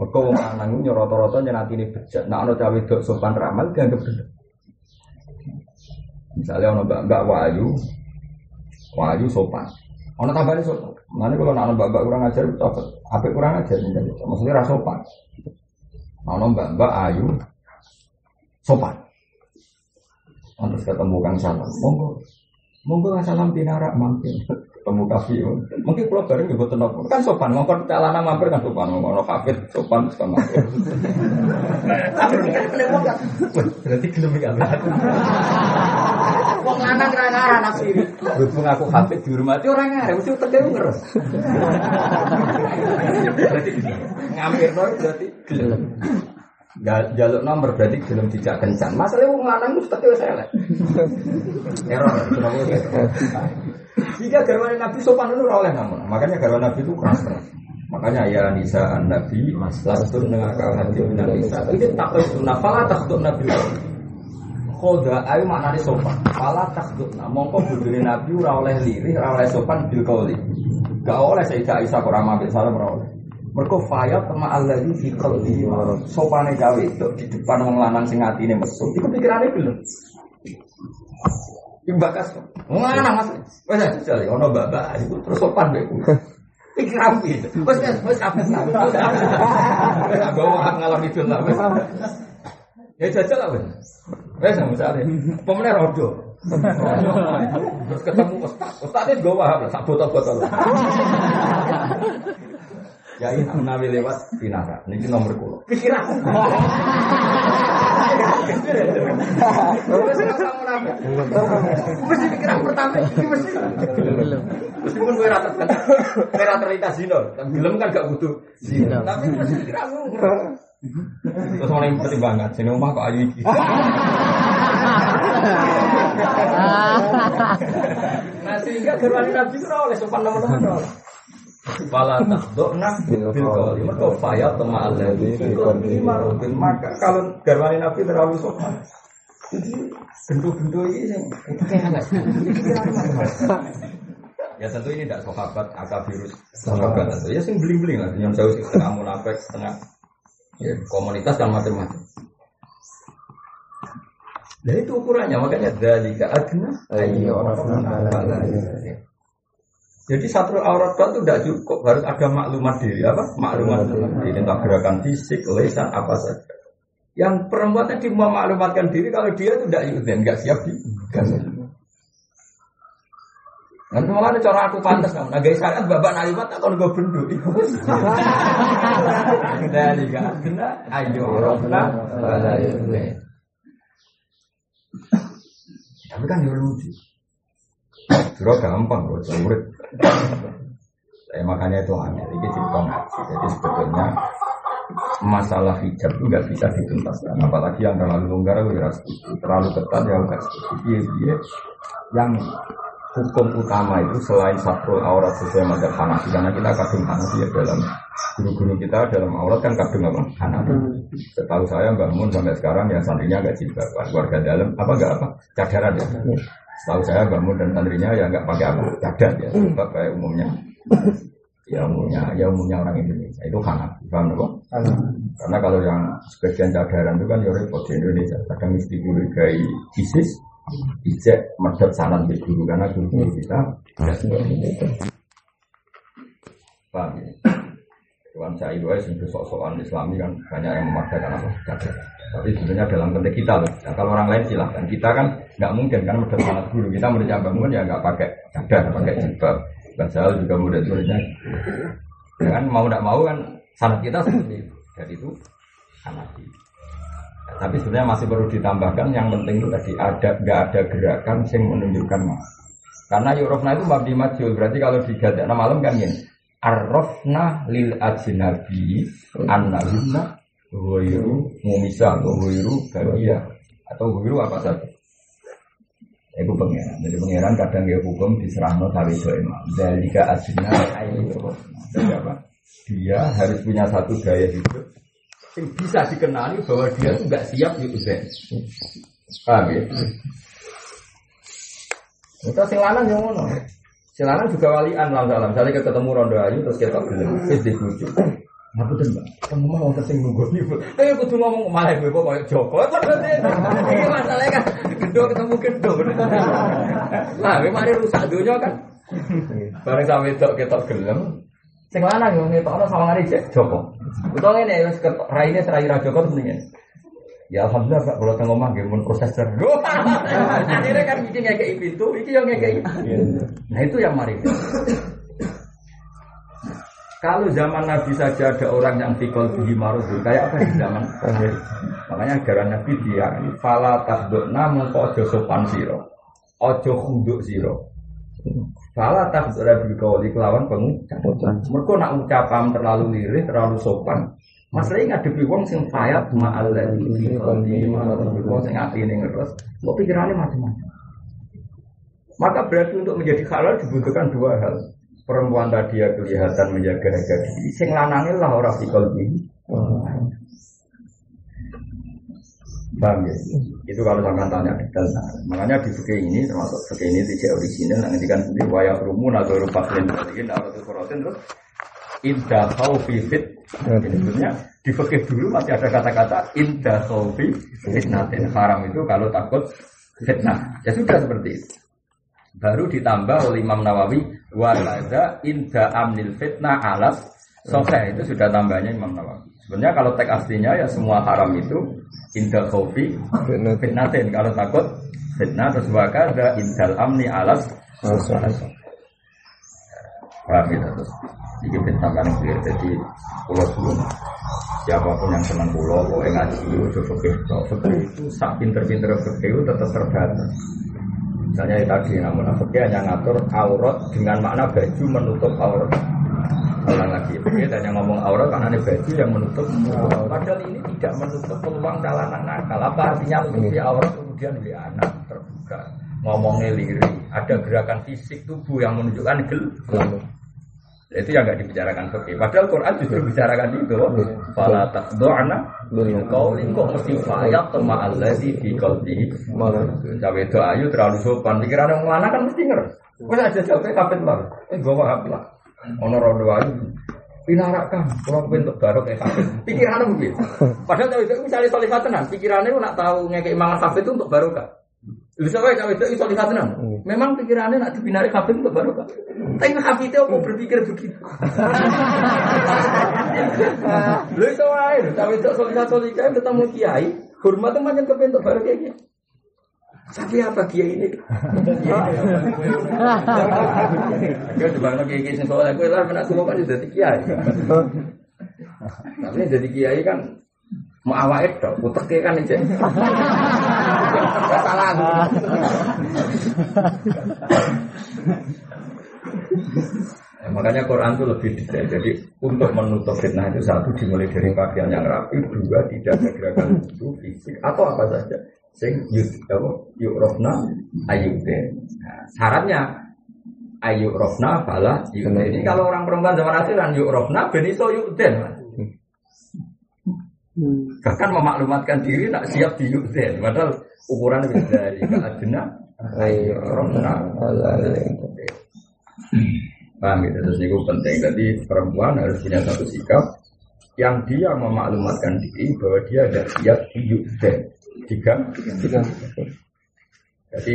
mereka wong lanang nyoroto-roto ini bejat. Nah ana cawe dok sopan ramal dianggap bener. Misalnya ono mbak-mbak wayu, wayu sopan. Ono tambahane sopan. Mana kalau nak mbak-mbak kurang ajar apa? Kurang ajar Maksudnya rasa sopan. Ono mbak-mbak ayu sopan. Terus ketemu Kang Salam, monggo, monggo Kang Salam pinarak mampir. Ketemu kafe mungkin pulau bareng juga tenang kan sopan ngomong celana mampir kan sopan. Ngomong kafe sopan mampir. Berarti gelem gak Wong lanang ra ngaran asli. Berhubung aku kafe di rumah itu orang ngaran mesti utek ngeres. Berarti ngampir berarti gelem. jaluk nomor berarti belum tidak kencan. Masalahnya wong lanang mesti wis elek. Error. Jika garwan Nabi sopan itu oleh namun. Makanya garwan Nabi itu keras keras. Makanya ya nisa Nabi lastur dengan akal hati nisa. Ini tak sunnah. Fala takut Nabi. Khoda ayu maknanya sopan. Fala takut. Nah, mongko budune Nabi ora oleh lirih, ora oleh sopan bil kauli. Gak oleh Sayyidah Aisyah kurang mabit salam ora oleh. Mergo faya tema Allah di qalbi sopane gawe itu di depan wong lanang sing atine mesum. Iku pikirane belum. Imbakas. Lanang Mas. Wes jajal ono iku terus sopan kowe. Pikir rapi. Wes wes wes apa sih? Wes bawa ngalor itu lah. Ya jajal lah wes. Wes misalnya pemenang rodo. Terus ketemu ustaz. Ustaz itu gawa sak botol-botol. Ya ini nabi lewat pinara. Ini nomor kulo. Pikiran. Mesti pikiran pertama ini mesti. Meskipun gue rata kan, gue rata rata zino. Kan gelem kan gak butuh zino. Tapi mesti pikiran Terus orang yang penting banget, sini rumah kok ayu iki. Nah sehingga gerwani nabi itu oleh sopan nomor-nomor. Wala takdokna bil qawli. Maka faya tema alladhi marudin. Maka kalau garwani Nabi terlalu sopan. Jadi bentuk-bentuk ini Ya tentu ini tidak sahabat akabirus sahabat tentu. Ya sing beling-beling lah. Yang jauh setengah munafik, setengah ya, komunitas dan macam-macam. Nah itu ukurannya makanya dari orang-orang jadi satu aurat itu tidak cukup, harus ada maklumat diri apa? Maklumat diri tentang gerakan fisik, lesan apa saja. Yang perempuan tadi mau maklumatkan diri kalau dia itu tidak dan nggak siap di Nanti malah ada cara aku pantas kamu. Nah, guys, syariat bapak nalimat tak kalau gue bendu. Dari gak kena, ayo rofna, Tapi kan ya lucu. Juro gampang loh, murid. Saya makanya itu aneh, ini cerita ngaji. Jadi sebetulnya masalah hijab itu nggak bisa dituntaskan. Apalagi yang terlalu longgar terlalu ketat ya nggak setuju. Dia yang hukum utama itu selain satu aurat sesuai madzhab Hanafi karena kita kadung Hanafi ya dalam guru-guru kita dalam aurat kan kadung apa? Hanafi. Setahu saya bangun sampai sekarang ya santrinya agak jilbaban. Keluarga dalam apa enggak apa? Cadaran ya. Setahu saya bangun dan santrinya ya nggak pakai apa? Cadar ya, sebab kayak umumnya. Ya umumnya ya umumnya orang Indonesia. Itu Hanafi, paham nggak? Karena kalau yang sebagian cadaran itu kan ya repot di Indonesia, kadang mesti curigai ISIS, ijek medot sanan di guru karena guru kita tidak seperti itu. Paham ya? Tuhan saya itu yang sok-sokan Islami kan banyak yang memaksakan apa cadar. Tapi sebenarnya dalam konteks kita loh. Nah, kalau orang lain silahkan. Kita kan nggak mungkin kan medot sanat guru. Kita menurutnya bangun ya nggak pakai cadar, pakai jilbab. Bahasa juga mudah tulisnya. Ya kan mau tidak mau kan sanat kita seperti itu. Jadi itu hanafi. Nah, tapi sebenarnya masih perlu ditambahkan yang penting itu tadi ada nggak ada gerakan yang menunjukkan mas. Karena yurofna itu mabdi majul berarti kalau di gadakna malam kan ini arrofna lil ajnabi annahunna Huwiru mumisa atau huwiru bagia atau huwiru apa saja. Itu pengeran. Jadi pengeran kadang dia hukum diserahno sawi itu imam. Dalika aslinya itu. Jadi apa? Dia harus punya satu gaya hidup yang bisa dikenali bahwa dia itu nggak siap di uzen. Paham ya? Kita sing lanang yang ngono. Sing lanang juga walian lah dalam. Kita ketemu rondo ayu terus kita bilang, "Wis dibujuk." Aku tuh mbak, kamu mau kesing nunggu nih, tapi aku tuh ngomong malah gue kok kayak Joko, ini masalahnya kan, gendong ketemu gendong, lah, gue mari rusak dunia kan, bareng sama itu kita gelem, sing lanang yang ngetok ono sama cek Joko, utang ini wis raine serai ra Joko tuh mendingan, ya. Alhamdulillah pak kalau tengok mah gimana proses ter, akhirnya kan bikin kayak pintu, iki yang kayak, nah itu yang mari. Kalau zaman Nabi saja ada orang yang fikol bihi marudul, kayak apa di zaman? Makanya ajaran Nabi dia fala mengko ojo sopan siro, ojo khuduk siro. Fala tasdukna bilkawali kelawan pengucap. Mereka nak ucapam terlalu lirih, terlalu sopan. Masalahnya ngadepi wong sing fayat ma'al ladzi fi qalbi wong sing atine ngeres, kok pikirannya macam-macam. Maka berarti untuk menjadi halal dibutuhkan dua hal perempuan tadi ya kelihatan menjaga harga diri sing lanangin lah orang fikol ini Bang ya? Itu kalau sampai tanya detail. Nah, makanya di fikih ini termasuk fikih ini tidak original. Nanti kan di wayah rumun atau rupa kalian tadi atau itu korotin terus indah khawfi fit. Sebenarnya di fikih dulu masih ada kata-kata indah khawfi fitnatin. Haram itu kalau takut fitnah. Ya sudah seperti itu. Baru ditambah oleh Imam Nawawi Walaza inda amnil fitnah alas Sofe itu sudah tambahnya Imam Nawawi Sebenarnya kalau teks aslinya ya semua haram itu Inda khofi fitnatin Kalau takut fitnah. Terus wakaza indal amni alas. Paham ya terus. Ini fitnah kan clear. Jadi pulau sebelum Siapa pun yang senang pulau Boleh ngaji Udah fikir itu Sak pinter-pinter fikir itu tetap terbatas. Misalnya ya tadi, namun fikih hanya ngatur aurat dengan makna baju menutup aurat. Ulang lagi, fikih hanya ngomong aurat karena ini baju yang menutup. Padahal ini tidak menutup peluang dalanan nakal. Apa artinya menutupi aurat kemudian di anak terbuka. Ngomongnya liri, ada gerakan fisik tubuh yang menunjukkan gel. Itu yang nggak dibicarakan fikih. Padahal Quran justru bicarakan itu. Fala takdo'na kau kok mesti fayat sama Allah di di qalbi. Cawe itu ayu terlalu sopan. Pikiran yang mana kan mesti ngeres. Wes aja jawabnya kapit lah. Eh gue mau lah. Ono rodo ayu. Pinarakan, kalau bentuk baru kayak kafir. Pikirannya mungkin. Padahal cawe itu misalnya solihah tenan. Pikirannya nak tahu ngekei mangan kafir itu untuk barokah. Bisa wae cawe itu solihah tenan. Memang pikirannya nak dibinari kafir untuk barokah. Tapi kafir itu mau berpikir begitu. Lu itu wae, cawe itu solihah solihah ketemu kiai. Hormat macam kebentuk baru kayak gitu. Tapi apa kiai ini? Gue coba lagi kiai sing soleh, gue lah menak semua kan jadi kiai. Tapi jadi kiai kan mau awak itu, uteknya kan ini. Salah. Ya, makanya Quran itu lebih detail. Jadi untuk menutup fitnah itu satu dimulai dari pakaian yang rapi, dua tidak ada gerakan itu fisik atau apa saja. Sing yuk apa yuk rofna ayude. Nah, syaratnya ayuk rofna bala yukden. Ini kalau orang perempuan zaman akhiran yuk rofna beniso yukden. Bahkan memaklumatkan diri tak siap di yukden. Padahal ukuran dari keadena Rohna. Paham gitu, terus ini penting. Jadi perempuan harus punya satu sikap yang dia memaklumatkan diri bahwa dia ada siap dan tiga, tiga. Jadi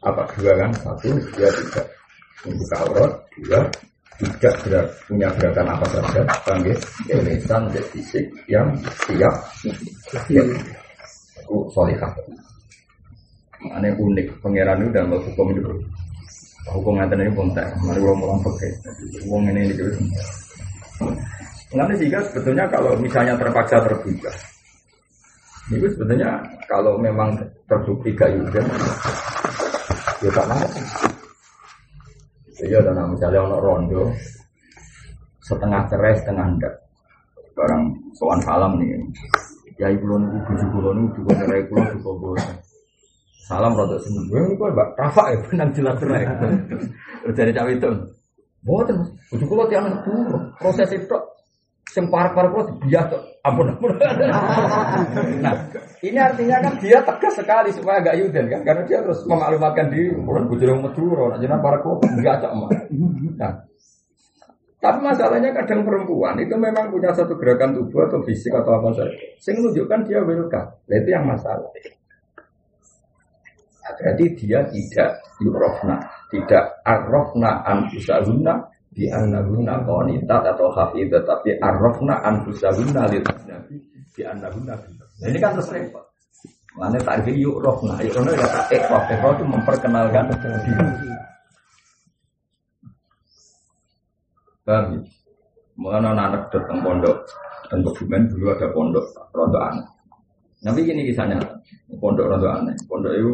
apa dua kan? Satu dia tidak membuka aurat, dua tidak berat, punya gerakan apa saja, panggil lisan dan fisik yang siap, siap. Itu solihah. Aneh unik, pangeran itu dalam hukum itu hukum ngatain ini pun tak, mari orang orang pakai, uang ini juga. Nanti jika sebetulnya kalau misalnya terpaksa terbuka, itu sebetulnya kalau memang terbukti gak juga, ya tak apa. Iya, dan misalnya ono rondo setengah cerai setengah enggak, barang soal salam nih. Ya ibu lono buju lono juga cerai kulo juga bosan. Salam rada seneng. Gue kok Mbak Rafa ya benang jelas cerai. Dari cawe itu. Boten, buju kulo tiang proses itu Sing parek-parek kulo biasa ampun ampun. nah, ini artinya kan dia tegas sekali supaya agak yuden kan karena dia terus memaklumatkan diri, bukan bujur Madura, nak jenengan parek kulo biasa mah. Nah, tapi masalahnya kadang perempuan itu memang punya satu gerakan tubuh atau fisik atau apa saja. Sing menunjukkan dia welcome. Nah, itu yang masalah. Nah, berarti dia tidak yurofna, tidak arrofna anfusahunna di annahunna qanitat atau hafidat tapi arrafna anfusahunna lil nabi di annahunna nah ini kan terus repot mana tak yuk rohna yuk rohna ya tak ekrof ekrof itu memperkenalkan diri Paham ya? Mengenai anak datang pondok dan dokumen dulu ada pondok rontok aneh. Tapi gini kisahnya, pondok rontok aneh. Pondok itu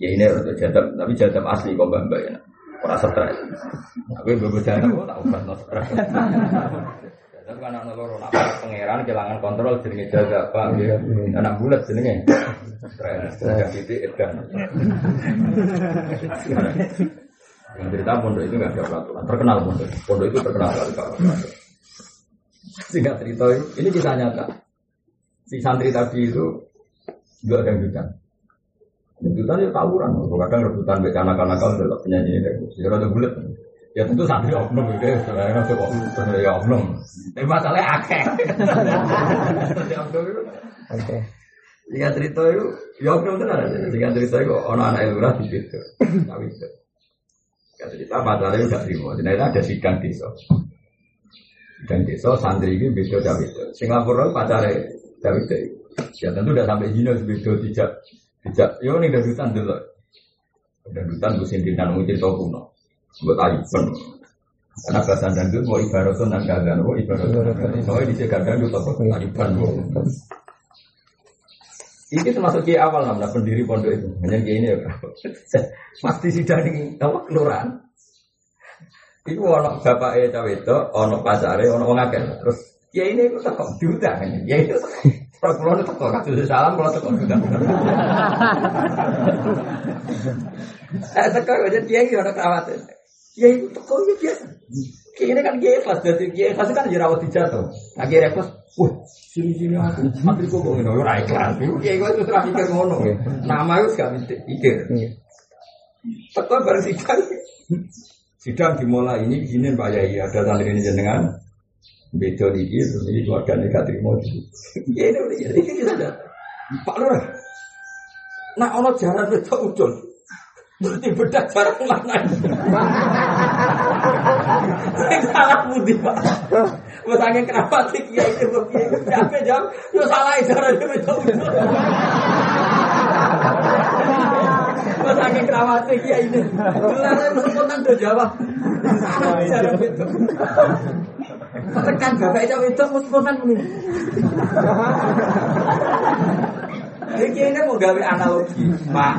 ya ini rontok jadab, tapi jadab asli kok mbak mbak ya. Ora stres. Aku bobo jalan tak ubah no stres. Jadi kan anak loro nak pangeran kehilangan kontrol jenenge jaga apa ya. Anak bulat jenenge. Stres. Yang itu edan. Yang cerita pondok itu nggak ada peraturan. Terkenal pondok. Pondok itu terkenal kali kalau Singkat cerita ini kisah nyata. Si santri tadi itu juga ada yang Rebutan ya tawuran, kadang rebutan bek anak-anak kalau tidak penyanyi ini, ya rada bulat. Ya tentu santri oknum itu, sebenarnya itu oknum, ya oknum. Tapi masalahnya akeh. Oke. Jika cerita itu, ya oknum itu ada. Jika cerita itu, orang anak lurah di situ, tahu itu. Jika cerita pacarnya udah terima, jadi ada sidang desa. Dan desa santri ini beda Dawid. Singapura pacarnya Dawid. Ya tentu udah sampai Jino beda tidak tidak, yo nih dadutan dulu. Dadutan gue sindiran mau cerita kuno. Gue taliban. Karena bahasa dangdut mau ibaratun dan gagan, mau ibaratun. Soalnya di sini gagan itu apa? Taliban. Ini termasuk ki awal namanya pendiri pondok itu. Hanya ki ini ya. Pasti sudah di apa kelurahan. Iku ono bapak e cawe itu, ono pasare, ono wong akeh. Terus ya ini itu tak diundang. Ya itu kalau pulau itu kok kasih salam kalau teko sudah. Eh teko aja dia itu ada kawat. Ya itu teko ya biasa. Kayaknya kan dia ikhlas jadi dia ikhlas kan jerawat dijatuh. Lagi repot. Wah, sini sini aku. Mati kok kok ini ora ikhlas. Dia itu terus mikir ngono. Nama itu gak mikir. Teko baru sidang. Sidang dimulai ini begini Pak Yai ada santri ini jenengan Beda iki terus ini keluarga gak itu. Ya ini udah ini kita ada. Pak Lurah. Nah ono jalan beda ucul. Berarti beda jarak mana? Salah budi pak. Angin kenapa sih kiai itu kiai siapa jawab? Yo salah jarak dia beda angin kenapa sih kiai ini? Gelarnya. Salah jarak beda. Tekan bapak itu itu spontan ini. Iki ini mau gawe analogi, Pak.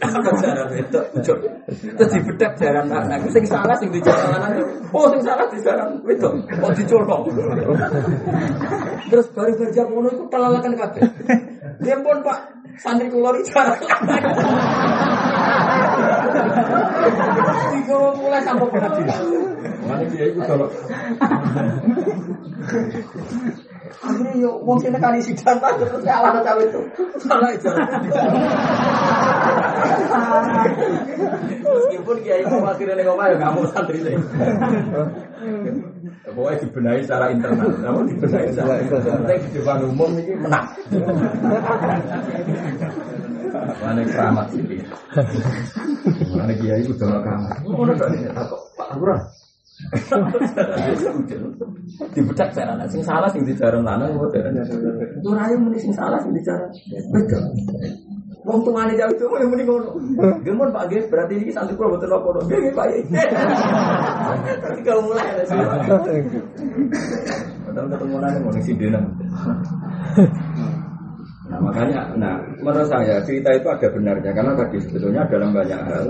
Apa jalan itu? Terus dibedak jalan anak. Sing salah sing di jalan Oh, sing salah di jalan itu. Oh, dicolok. Terus baru kerja ngono itu telalakan kabeh. Dia pun Pak, santri kula iki jalan Tiga mulai sampai pengadilan. Mana dia itu kalau Akhirnya yo wong sing nekani sidang Pak terus kalah cawe itu. Salah itu. Meskipun kiai mau akhirnya ning omah ya kamu santri sih. Pokoknya dibenahi secara internal, namun dibenahi secara internal. Depan umum ini menang. Mana keramat sih? Mana kiai itu udah keramat. Mana ini Pak Lurah. Dibedak saya anak sing salah sing dijarang lanang kok. Itu rayu muni sing salah sing dijarang. Beda. Wong tuane jauh itu yang muni ngono. Gemon Pak Ges berarti ini santri kula mboten apa-apa. Nggih Pak. Tapi kalau mulai ada sih. Padahal ketemu nang ngono sing dene. Nah makanya, nah menurut saya cerita itu ada benarnya karena tadi sebetulnya dalam banyak hal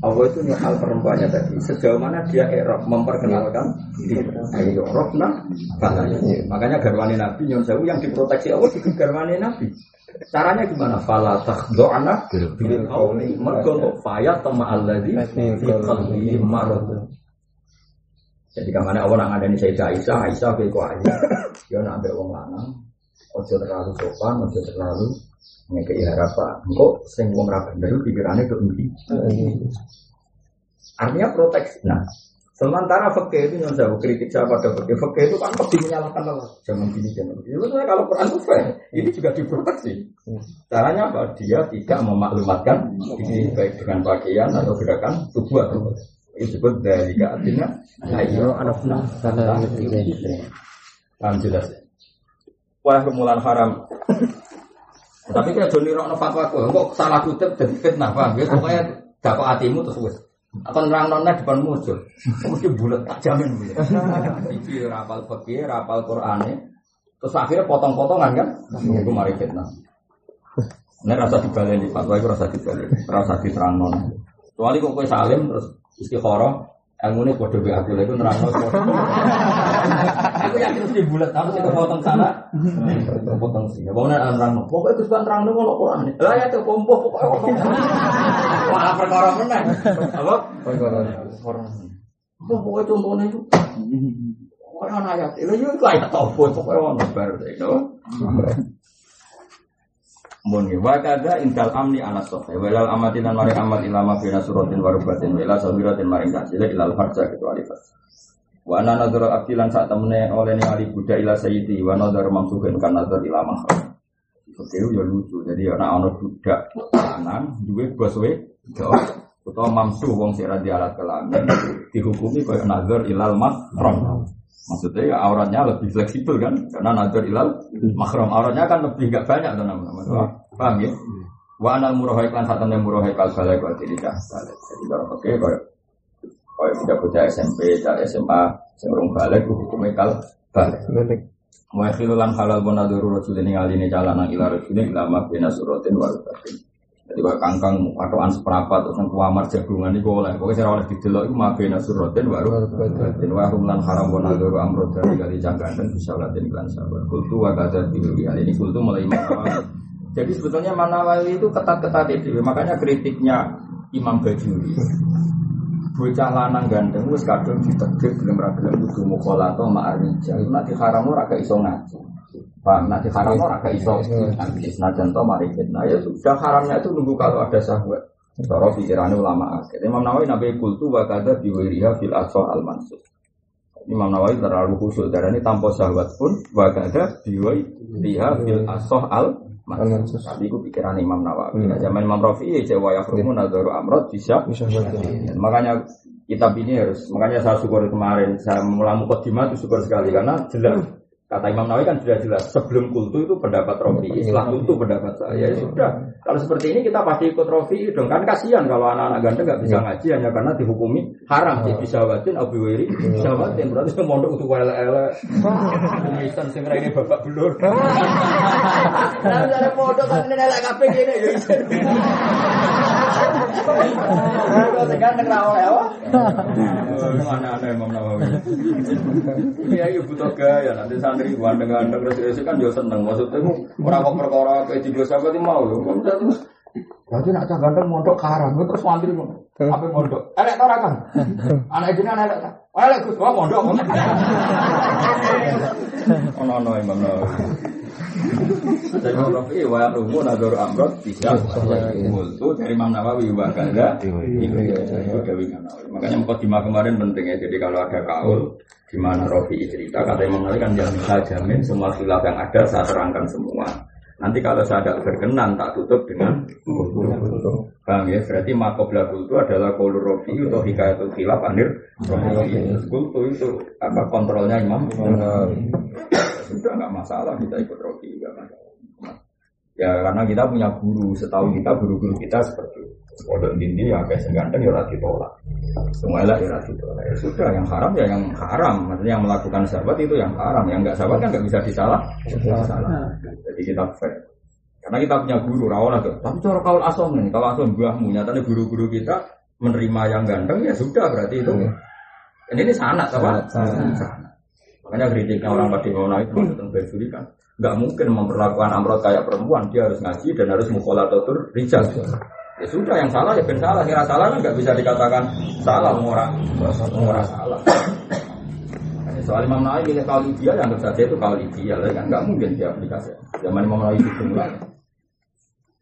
Allah itu hal perempuannya tadi sejauh mana dia erok memperkenalkan diri. Ayo nah katanya. Makanya garwani Nabi Nyon Sewu yang diproteksi Allah juga garwani Nabi. Caranya gimana? Fala takhdo'ana bil qawli mergo faya tama alladzi fi marad. Jadi ke mana Allah nak ngadani Sayyidah Aisyah, Aisyah kayak kok Aisyah, dia nak ambek wong lanang, ojo terlalu sopan, ojo terlalu ngekei harapan. Kok sing wong ra bener pikirannya ke endi? Artinya proteksi. Nah, sementara fakih itu yang saya kritik saya pada fakih, fakih itu kan lebih menyalahkan Allah. Jangan gini, jangan gini. Sebenarnya kalau Quran itu fair, ini juga diproteksi. Caranya apa? Dia tidak memaklumatkan ini baik dengan pakaian atau gerakan tubuh atau itu disebut dari artinya ayo anak karena paham jelas ya? Wah kemulan haram. Tapi kayak Joni Rokno fatwa kok kok salah kutip dan fitnah paham ya pokoknya dapat hatimu terus wes atau nerang nona depan muncul mesti bulat tak jamin bu iki rapal fakir rapal Quran terus akhirnya potong-potongan kan? Itu mari fitnah. Ini rasa dibaleni fatwa itu rasa dibaleni rasa diterang nona kecuali kok kue salim terus istikharah ilmu ini bodoh be aku itu nerang aku yakin mesti bulat tapi sih kepotong sana kepotong sih. Ya bangunan nerang pokoknya itu bukan nerang mau Quran lah ya tuh kompo pokoknya malah perkara menang apa? Perkara pokoknya contohnya itu orang ayat. Itu itu ayat apa pokoknya orang baru itu Muni wa kada indal amni anas sofe walal amatinan mari amat ilama bina suratin warubatin wala sawiratin maring kasile ilal farja kecuali farja. Wa ana nadhara abdilan saat temene oleh ningali budak ila sayyidi wa nadhar mamsuhin kan nadhar ila mahram. Itu ya lucu. Jadi ana ana budak lanang duwe bos we utawa mamsu wong sing ra alat kelamin dihukumi kaya nadhar ilal mahram Maksudnya ya auratnya lebih fleksibel kan, karena nazar ilal makrom auratnya kan lebih gak banyak tuh nama Paham ya? Wa anal murahai kan saat yang murahai kal balai kal tidak balik. Jadi kalau oke kalau kalau tidak bocah SMP, cah SMA, sebelum balik hukumnya kal balik. Wa khilulan halal bonaduru rasulin ngalini calana ila rasulin ilama bina suratin warubatin. Jadi kalau kangkang patokan seperempat terus yang kuamar jagungan itu boleh. Pokoknya saya oleh didelok itu mabe nasuratin baru. Dan wa rumlan haram wa naduru amrod dari kali jangkaan dan bisa latin iklan sabar. Kultu wa kadar bilulian ini kultu mulai Jadi sebetulnya Manawali itu ketat-ketat itu. Makanya kritiknya Imam Bajuri. Bocah lanang ganteng wis kadung ditegir belum ra gelem kudu mukhalato ma'arija. Nanti haram ora iso ngaji. Pak, nanti haram ora gak iso ngaji. Senajan to mari fitnah ya sudah haramnya itu nunggu kalau ada syahwat. Cara pikirannya ulama akhir. Imam Nawawi nabi kultu wa kada biwiriha fil asal al mansur. Imam Nawawi terlalu khusus darah ini tanpa syahwat pun wa kada biwiriha fil asal al Mansur. Tapi itu pikiran Imam Nawawi. Nah, zaman Imam Rafi ya Jawa ya Rumun Nadaru Amrod bisa. Makanya kitab ini harus makanya saya syukur kemarin saya mulai mukadimah itu syukur sekali karena jelas kata Imam Nawawi kan sudah jelas sebelum kultu itu pendapat Rofi setelah kultu pendapat saya ya sudah. Kalau seperti ini kita pasti ikut Rofi dong. Kan kasihan kalau anak-anak ganteng nggak bisa ngaji hanya karena dihukumi. Haram jadi bisa watin abu wiri bisa watin berarti itu mondok untuk wala ele kumisan sing ini bapak belur. Kalau ada mondok kan ini elek kafe gini ya kalau ganteng rawol ya mana ada Imam Nawawi ya ibu butuh gaya. Nanti santri gandeng-gandeng terus kan yo seneng. Maksudnya kok perkara kayak itu mau yo. Terus. Berarti nak cah ganteng mondok karam, terus santri mau apa mondok? Elek tora kan? Anak ini anak elek Ayo Gus, gua mondok. Ono ono Imam Nawawi. Dari Imam Rafi wa rumu nador amrot bisa multu dari Imam Nawawi wa kada dari Imam Nawawi. Makanya mukadimah kemarin penting ya. Jadi kalau ada kaul di mana Rafi cerita kata Imam Nawawi kan jangan bisa jamin semua khilaf yang ada saya terangkan semua. Nanti kalau saya tidak berkenan tak tutup dengan Paham ya? Berarti makobla kultu adalah kolur rofi atau hikayatul khilaf anir. Kultu itu apa kontrolnya imam? Sudah nggak masalah kita ikut rofi nggak masalah. Ya karena kita punya guru, setahu kita guru-guru kita seperti itu. Kodok dindi ya kayak seganteng ya rati tolak. Semuanya ya rati tolak. Ya sudah yang haram ya yang haram. Maksudnya yang melakukan sahabat itu yang haram. Yang nggak sahabat kan nggak bisa disalah. Disalah. Jadi kita fair. Karena kita punya guru rawon agak. Tapi cara kalau asom nih, kalau asom buahmu nyatanya guru-guru kita menerima yang ganteng ya sudah berarti itu. Ini ini sanat apa? Sanat. Makanya kritiknya orang pada mau naik tentang bersuri kan nggak mungkin memperlakukan amrot kayak perempuan dia harus ngaji dan harus mukolatur rijal ya sudah yang salah ya ben salah. Yang salah kan nggak bisa dikatakan salah orang. Orang salah. Soal Imam Nawawi milih kau ideal yang saja itu kau ideal kan nggak mungkin dia aplikasi zaman Imam Nawawi itu mulai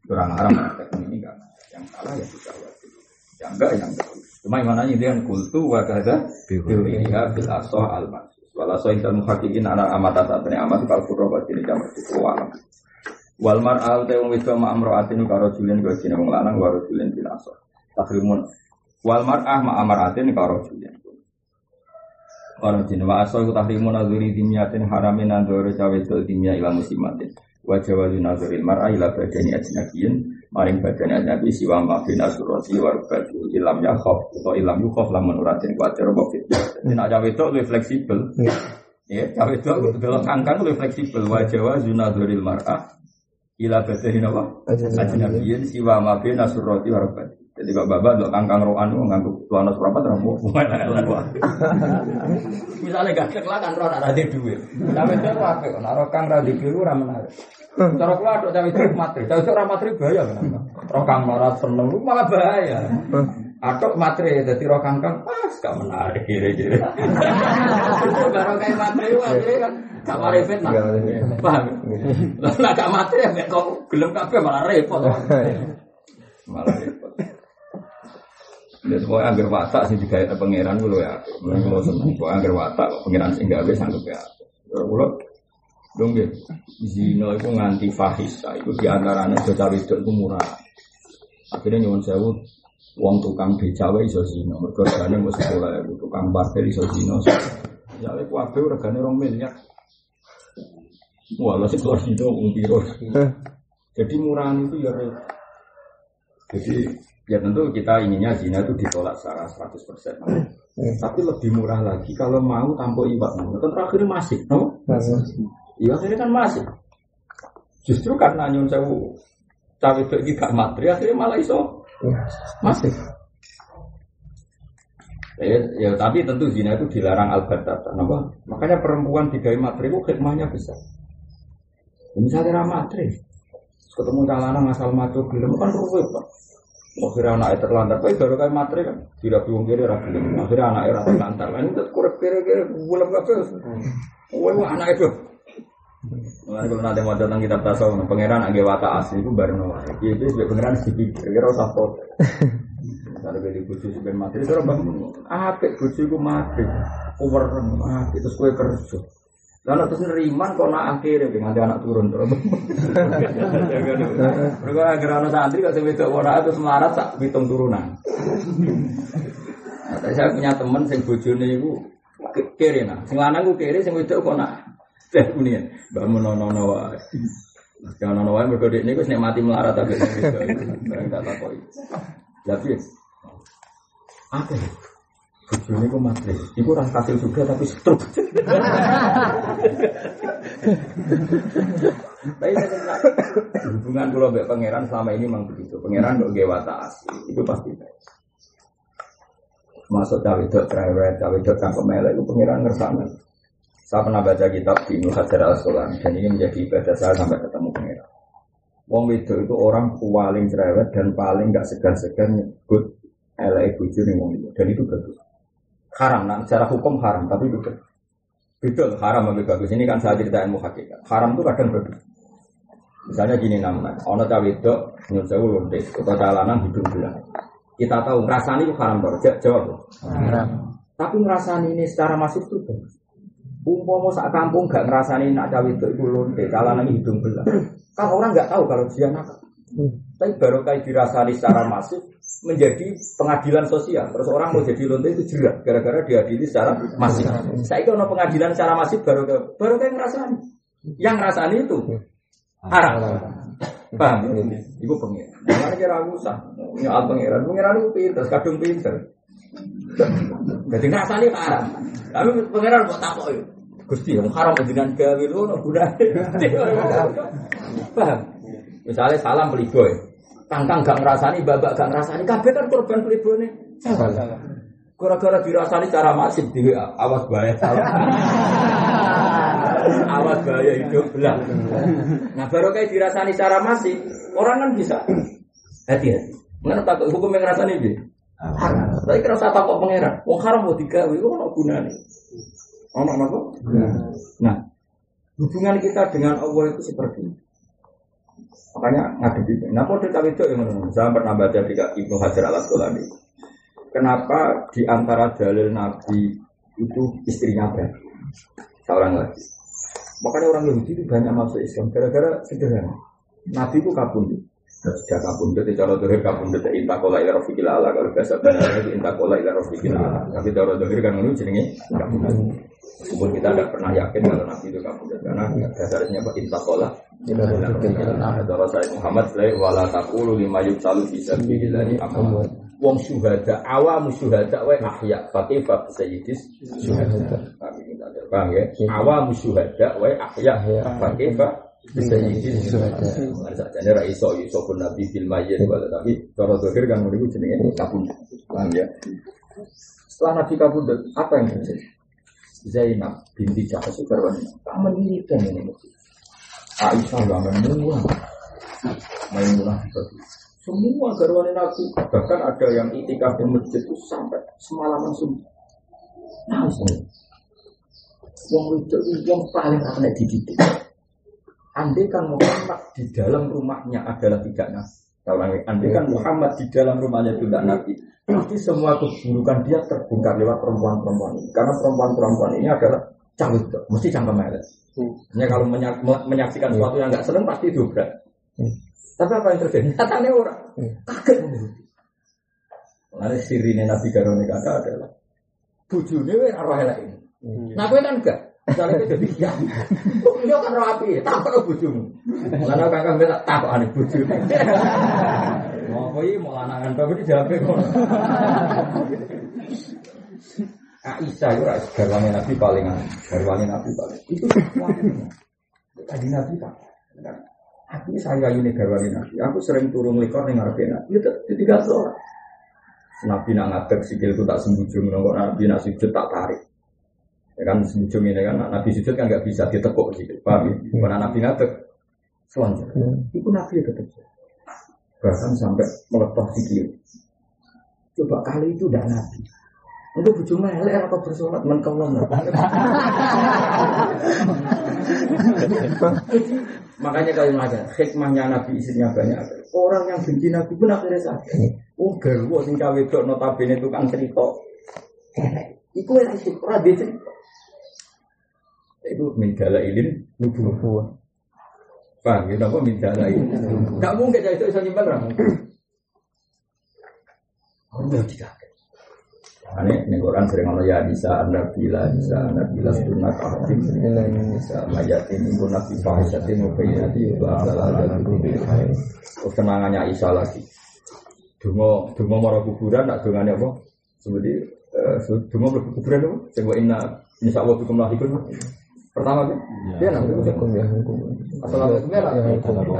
kurang haram aspek ini kan yang salah ya sudah wajib yang enggak yang enggak cuma Imam Nawawi dia kultu wa kada bil asoh al mansus wala soh intal muhakikin anak amata saat ini amat kalau pasti ini itu walam wal mar al te wong wedok ma amraatin karo julen go sine wong lanang karo julen bil asoh takrimun. Wal mar ah ma amraatin karo julen Karo jin wa aso iku tahrimu nazuri dimiyatin haramin nandoro cawe dol dimya ila muslimatin wa jawazu nazuril mar'a ila badani ajnabiyin maring badani ajnabi siwa ma bin asurati wa rubatu ilam yakhaf. Atau ilam yukhaf lamun uratin kuatir apa fitnah jadi nak cawe dol lebih fleksibel. Ya. Cawe dol delok angkan lebih fleksibel. Wa jawazu nazuril mar'a ila badani apa ajnabiyin siwa ma bin asurati wa rubatu jadi kalau bapak untuk kangkang rohan itu nganggu tuan serapat terus mau Misalnya gak cek lah kan roh ada duit. Tapi itu apa? Nak roh kang radi biru ramen menarik. Cara kula ada cawe itu matri, cawe itu orang matri bahaya kan? Roh kang malah seneng, malah bahaya. Atau matri, jadi roh kang kang pas gak menarik kira-kira. Baru kayak matri, matri kan gak mari fitnah. Paham? Lah gak matri ya kok gelem kabeh malah repot. Malah repot. Ya semua anggar watak sih juga pangeran dulu ya. Kalau seneng, semua anggar watak pangeran sih bisa sanggup ya. Kalau dong ya, zino itu nganti fahis, itu di antaranya itu itu murah. Akhirnya nyuwun sewu, uang tukang becawe iso mereka regane mau sekolah ya, tukang parkir iso zino. Ya, itu apa regane orang miliar. Wah, lah sih keluar zino, umpiro. Jadi murahan itu ya jadi ya tentu kita inginnya zina itu ditolak secara 100%. Tapi lebih murah lagi kalau mau tanpa iwak. Kan terakhir masih, no? Iya akhirnya kan masih. Justru karena nyun sewu cawe itu gak materi akhirnya malah iso masih. Ya, ya, tapi tentu zina itu dilarang albatata. Kenapa? Makanya perempuan digawe materi itu hikmahnya besar. Misalnya ramatri, ketemu calana asal matu gelem kan ruwet pak. Akhirnya anak terlantar, tapi baru kayak materi kan, tidak bingung kiri rapi. Akhirnya anak terlantar, lain itu kurang kiri kiri bulan kafe. Wah anak itu. Mulai kalau nanti mau datang kitab tasawuf, pangeran agak watak asli itu baru nawa. Iya itu sebagai pangeran sih, kira usah foto. Kalau beli bucu sebagai materi, itu orang apa bucu itu mati, over mati, terus kue kerja. Lalu terus neriman kok nak akhirnya dengan anak turun terus. Mereka agar anak santri kalau saya itu orang itu semarat tak hitung turunan. Nah, saya punya teman sing bojone iku kiri nah, sing lanang ku kiri, sing wedok kok nak teh kuning. Mbak menono wae. Jangan ono wae mergo dekne wis nek mati melarat tapi. Barang tak takoki. Tapi apa ya? Bojone ku matre. Iku ora kasil juga tapi stroke. Tapi hubungan pulau mbek pangeran selama ini memang begitu. Pangeran kok gawe watak. Itu pasti baik. Masuk cawe itu cerewet, cawe itu cangkem melek itu pangeran ngersana. Saya pernah baca kitab di Ibnu Hajar al dan ini menjadi ibadah saya sampai ketemu pangeran. Wong itu itu orang paling cerewet dan paling gak segan-segan nyebut elek bujur nih wong itu dan itu bagus. haram, nah, secara hukum haram, tapi betul. Betul, haram lebih bagus. Ini kan saya cerita ilmu hakikat. Haram itu kadang berbeda. Misalnya gini namanya, ono cawe itu nyuruh sewu lonte, atau calanan hidung belah. Kita tahu ngerasani itu haram baru, jawab. Haram. Tapi ngerasani ini secara masif itu bagus. Umpama sak kampung gak ngerasani nak cawe itu itu lonte, calanan hidung belah. Kan orang nggak tahu kalau dia nakal. Tapi baru kayak dirasani secara masif menjadi pengadilan sosial. Terus orang mau jadi lonte itu jerak gara-gara diadili secara masif. Saya itu pengadilan secara masif baru baru kayak ngerasani. Yang ngerasani itu haram. Paham? Ibu pengiran. Mana kira aku usah nyoal pengiran. Pengiran itu pinter, kadung pinter. Jadi ngerasani haram. Tapi pengiran buat takut ya. Gusti yang haram dengan gawe lu ono gunane. Paham? Misalnya salam playboy. Kangkang gak ngerasani, babak gak ngerasani, kabeh kan korban playboy nih. Gara-gara dirasani cara masif di awas bahaya salah. awas bahaya hidup belah. Nah baru kayak dirasani cara masif, orang kan bisa hati-hati. Mengenai takut hukum yang ngerasani ini. Tapi kira usah takut pangeran. Wong haram mau digawe, itu kan gunane. Ono apa? Nah, hubungan kita dengan Allah itu seperti ini. Makanya ngadepi. Nah, kode cawe itu yang saya pernah baca di Ibnu Hajar al Asqalani. Kenapa di antara dalil Nabi itu istrinya berarti seorang lagi. Makanya orang Yahudi itu banyak masuk Islam gara-gara sederhana. Nabi itu kabundut. Sudah kabundut, cara dohir kabundut intakola ila rofiqil ala kalau bahasa benar itu intakola ila rofiqil ala. Tapi cara dohir kan itu jenenge kabundut. Meskipun kita tidak pernah yakin kalau Nabi itu kabundut karena dasarnya apa? Intakola. Cara saya Muhammad saya wala takulu lima yuk salu bisa billahi amal. Wong syuhada awam syuhada wa ahya. Fakifa sayyidis syuhada. Kami minta terbang ya. Awam syuhada wa ahya. Fakifa ra iso iso pun nabi fil tapi cara zahir kan niku jenenge kabun. Paham ya? Setelah Nabi kabundut, apa yang terjadi? Zainab binti Jahas Sukarwani, tak menyirikan ini. Aisyah gak Maimunah Maimunah semua garwane Nabi bahkan ada yang itikaf di masjid itu sampai semalaman subuh nah Wong itu yang paling aneh dididik. Andai kan Muhammad di dalam rumahnya adalah tidak nabi. Lagi, andai kan Muhammad di dalam rumahnya tidak nabi, pasti semua keburukan dia terbongkar lewat perempuan-perempuan ini. Karena perempuan-perempuan ini adalah cawe mesti cangkem elek. Hanya kalau menyak, menyaksikan sesuatu yang nggak seneng pasti dobrak. Hmm. Tapi apa yang terjadi? Nyatanya orang hmm. kaget menuruti. Lalu sirine Nabi Garone kata adalah bujune wis arwah elek ini. Hmm. Nah kowe kan enggak. Misalnya jadi ya, iya kan rapi, tak perlu bujumu. Lalu kakak minta tak aneh bujumu. Mau apa mau lanangan tapi di jalan Aisyah itu garwane Nabi paling garwane Nabi paling. Itu tadi Nabi tak aku ini saya ini garwane Nabi. Aku sering turun lekor nih ngarepe Nabi. Itu tiga seorang. Nabi nak ngadeg sikilku tak sembujung nongok Nabi nak sujud tak tarik ya kan sembujung ini kan Nabi sujud kan nggak bisa ditekuk gitu paham ya karena Nabi ngadeg selanjutnya itu Nabi tetap bahkan sampai melepas sikil coba kali itu udah Nabi untuk bujuk melek atau bersolat mengkelom. Makanya kalau ada hikmahnya Nabi istrinya banyak. Orang yang benci Nabi pun akhirnya sakit. Oh garwo sing cawe dok notabene tukang cerita. Iku yang itu ora cerita. Itu minjala ilin nubuwah. Paham ya, apa minjala ilin? Gak mungkin jadi itu bisa nyimpan orang. Oh, tidak. Ning Quran sering ono ya bisa anda bila bisa anda bila sunat ahadin bisa mayatin ibu nabi fahisatin mubayyati itu adalah dalam Terus kenangannya Isa lagi. Dungo dungo mara kuburan tak dungane apa? Seperti dungo mara kuburan apa? Coba inna insya Allah bikum lahikun. Pertama kan? Dia nanti ya Assalamualaikum ya.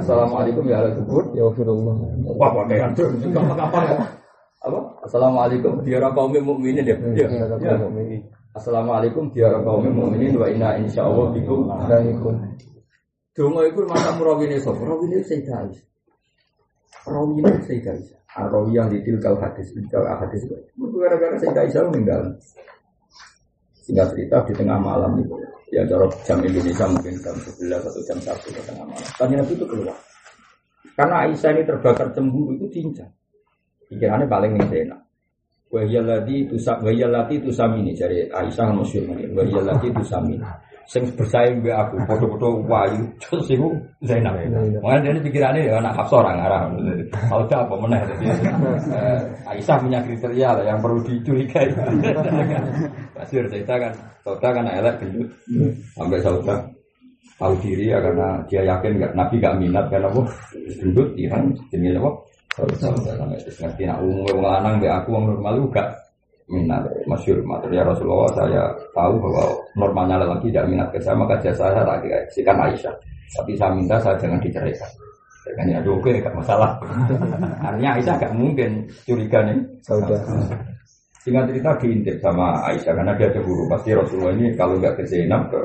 Assalamualaikum ya ala kubur. Ya Allah. Wah, pakai. Gampang-gampang ya apa? Assalamualaikum kaum mukminin ya. Ya. ya. Assalamualaikum kaum mukminin wa inna insyaallah bikum alaikum. Donga iku masa murawine sapa? Murawine Sayyidah Aisyah. Rawine Sayyidah Aisyah. Arawi yang ditil kal hadis, kal hadis. Gara-gara Sayyidah Aisyah meninggal. Singkat cerita di tengah malam itu, ya cara jam Indonesia mungkin jam 11 atau jam 1 di tengah malam. Tanya Nabi itu keluar. Karena Aisyah ini terbakar cemburu itu cincang. Pikirannya paling enak. Wahiyalati itu wahiyalati itu samini dari Aisyah masyhur ini. Wahiyalati itu samini. Sing bersaing be aku, foto-foto wahyu, terus ibu Zainab. Makanya dia pikirannya ya anak Hafsah orang Arab. Sauda apa meneh. Eh, Aisyah punya kriteria lah yang perlu dicurigai. Pasti cerita kan, Sauda kan elek gendut. Sampai Sauda tahu diri ya karena dia yakin gak, Nabi gak minat karena apa gendut Iran jenis apa Sauda sampai ngerti nak umur lanang be aku wong normal gak minat masyur matur ya Rasulullah saya tahu bahwa normalnya lelaki tidak minat ke saya maka jasa saya tak dikasihkan Aisyah. Tapi saya minta saya jangan diceraikan. Dengan ya oke gak masalah. Artinya Aisyah gak mungkin curiga nih. Sauda. singkat cerita diintip sama Aisyah karena dia cemburu pasti Rasulullah ini kalau nggak ke Zainab ke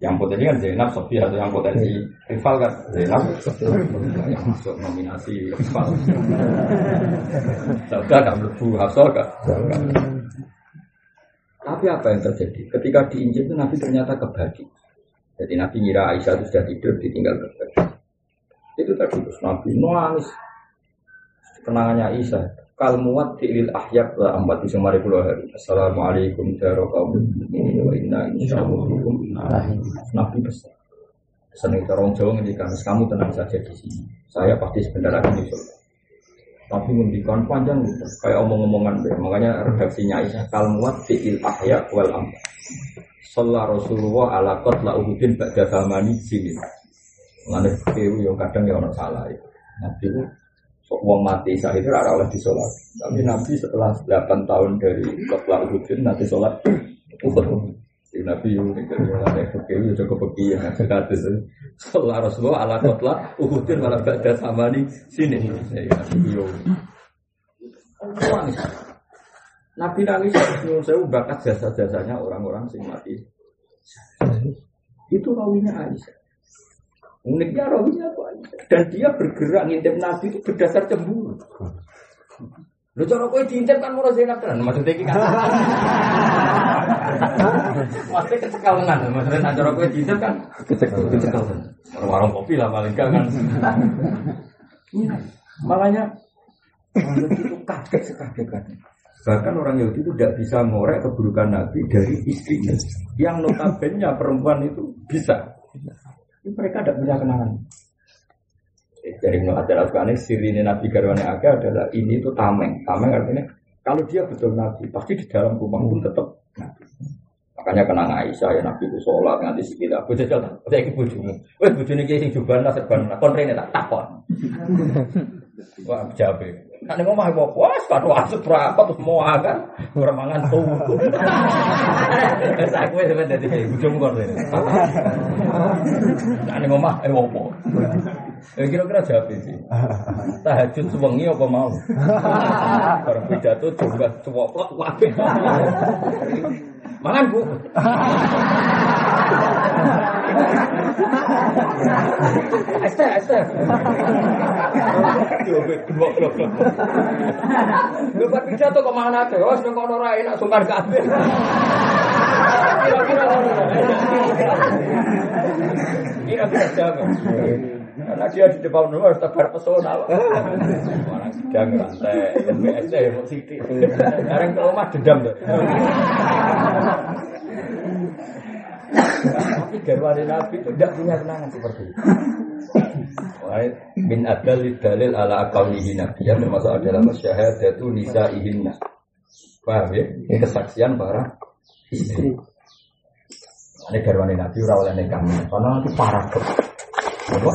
yang potensi kan Zainab Sofia atau yang potensi rival kan Zainab. Yang masuk nominasi rival. Sauda gak melebu Hafsah gak tapi apa yang terjadi? Ketika diinjil itu Nabi ternyata kebagi. Jadi Nabi ngira Aisyah itu sudah tidur, ditinggal kebagi. Itu tadi terus Nabi nangis. Kenangannya Aisyah. Kal muat fi'lil ahyak wa ambat di pulau hari. Assalamualaikum warahmatullahi wabarakatuh. Wa inna insyaallah Nabi besar. Seneng corong Jawa ngendikan, kamu tenang saja di sini. Saya pasti sebentar lagi di surga. Tapi ngendikan panjang kayak omong-omongan deh. Makanya redaksinya Aisyah kalmuat fi'il ahya wal ambat. Sallallahu Rasulullah ala qatla uhudin ba'da zamani sini. Mengenai fikir yang kadang ya orang salah ya. Nabi itu sok wong mati saat itu ora oleh disolat. Tapi Nabi setelah 8 tahun dari qatla uhudin nanti sholat Uhud. Jadi Nabi yang mengenai fikir itu cukup pergi yang sekadar Sallallahu Rasulullah ala qatla uhudin malah ba'da zamani sini. Ya, Nabi yo. Nangis. Nabi nangis nyuwun sewu bakat jasa-jasanya orang-orang sing mati. Itu rawinya Aisyah. Uniknya rawinya itu Aisyah. Dan dia bergerak ngintip Nabi itu berdasar cemburu. Lu cara kowe diintip kan murah Zainab tenan, maksudnya kan. Maksudnya kecekal tenan, maksudnya nak cara kowe diintip kan kecekal kecekal tenan. Warung kopi lah paling gak kan. Iya. Makanya orang itu kaget sekaget Bahkan orang Yahudi itu tidak bisa ngorek keburukan Nabi dari istrinya. Yang notabene perempuan itu bisa. Mereka tidak punya kenangan. Eh, Dari Ibnu Hajar Asqalani sirine Nabi Garwane Aga adalah ini itu tameng. Tameng artinya kalau dia betul Nabi, pasti di dalam rumah pun tetap. Makanya kenang Aisyah ya Nabi itu sholat nganti sekitar. Bocah jalan, saya ikut bujumu. Wah bujune kiai sing jubalan lah serban lah. Kon rene tak takon. Wah jabe. Nah ning omah wah sepatu asut berapa terus mau akan kurang mangan tuh. Terus aku wis sampe dadi bujumu kon rene. Nah ning omah eh. Ya kira-kira jawab sih. Tahajud sewengi apa mau? Barang pidato juga cuwok wae. Mangan bu. Este, este. Dua blok blok. Lu buat pidato kok mana tuh? Oh, seneng kono ora enak sungkan kabeh. Kira-kira Kira-kira jawab. Karena dia di depan rumah harus tebar pesona. Orang sedang rantai, ya mau sidik. Sekarang ke rumah dendam tuh. Tapi garwane Nabi itu tidak punya kenangan seperti itu. Min adal dalil ala akaulihi nabi yang termasuk adalah syahadatu nisaihinna. Paham ya? Ini kesaksian para istri. Ini garwane Nabi ora oleh nekam. Karena nanti parah kok. Apa?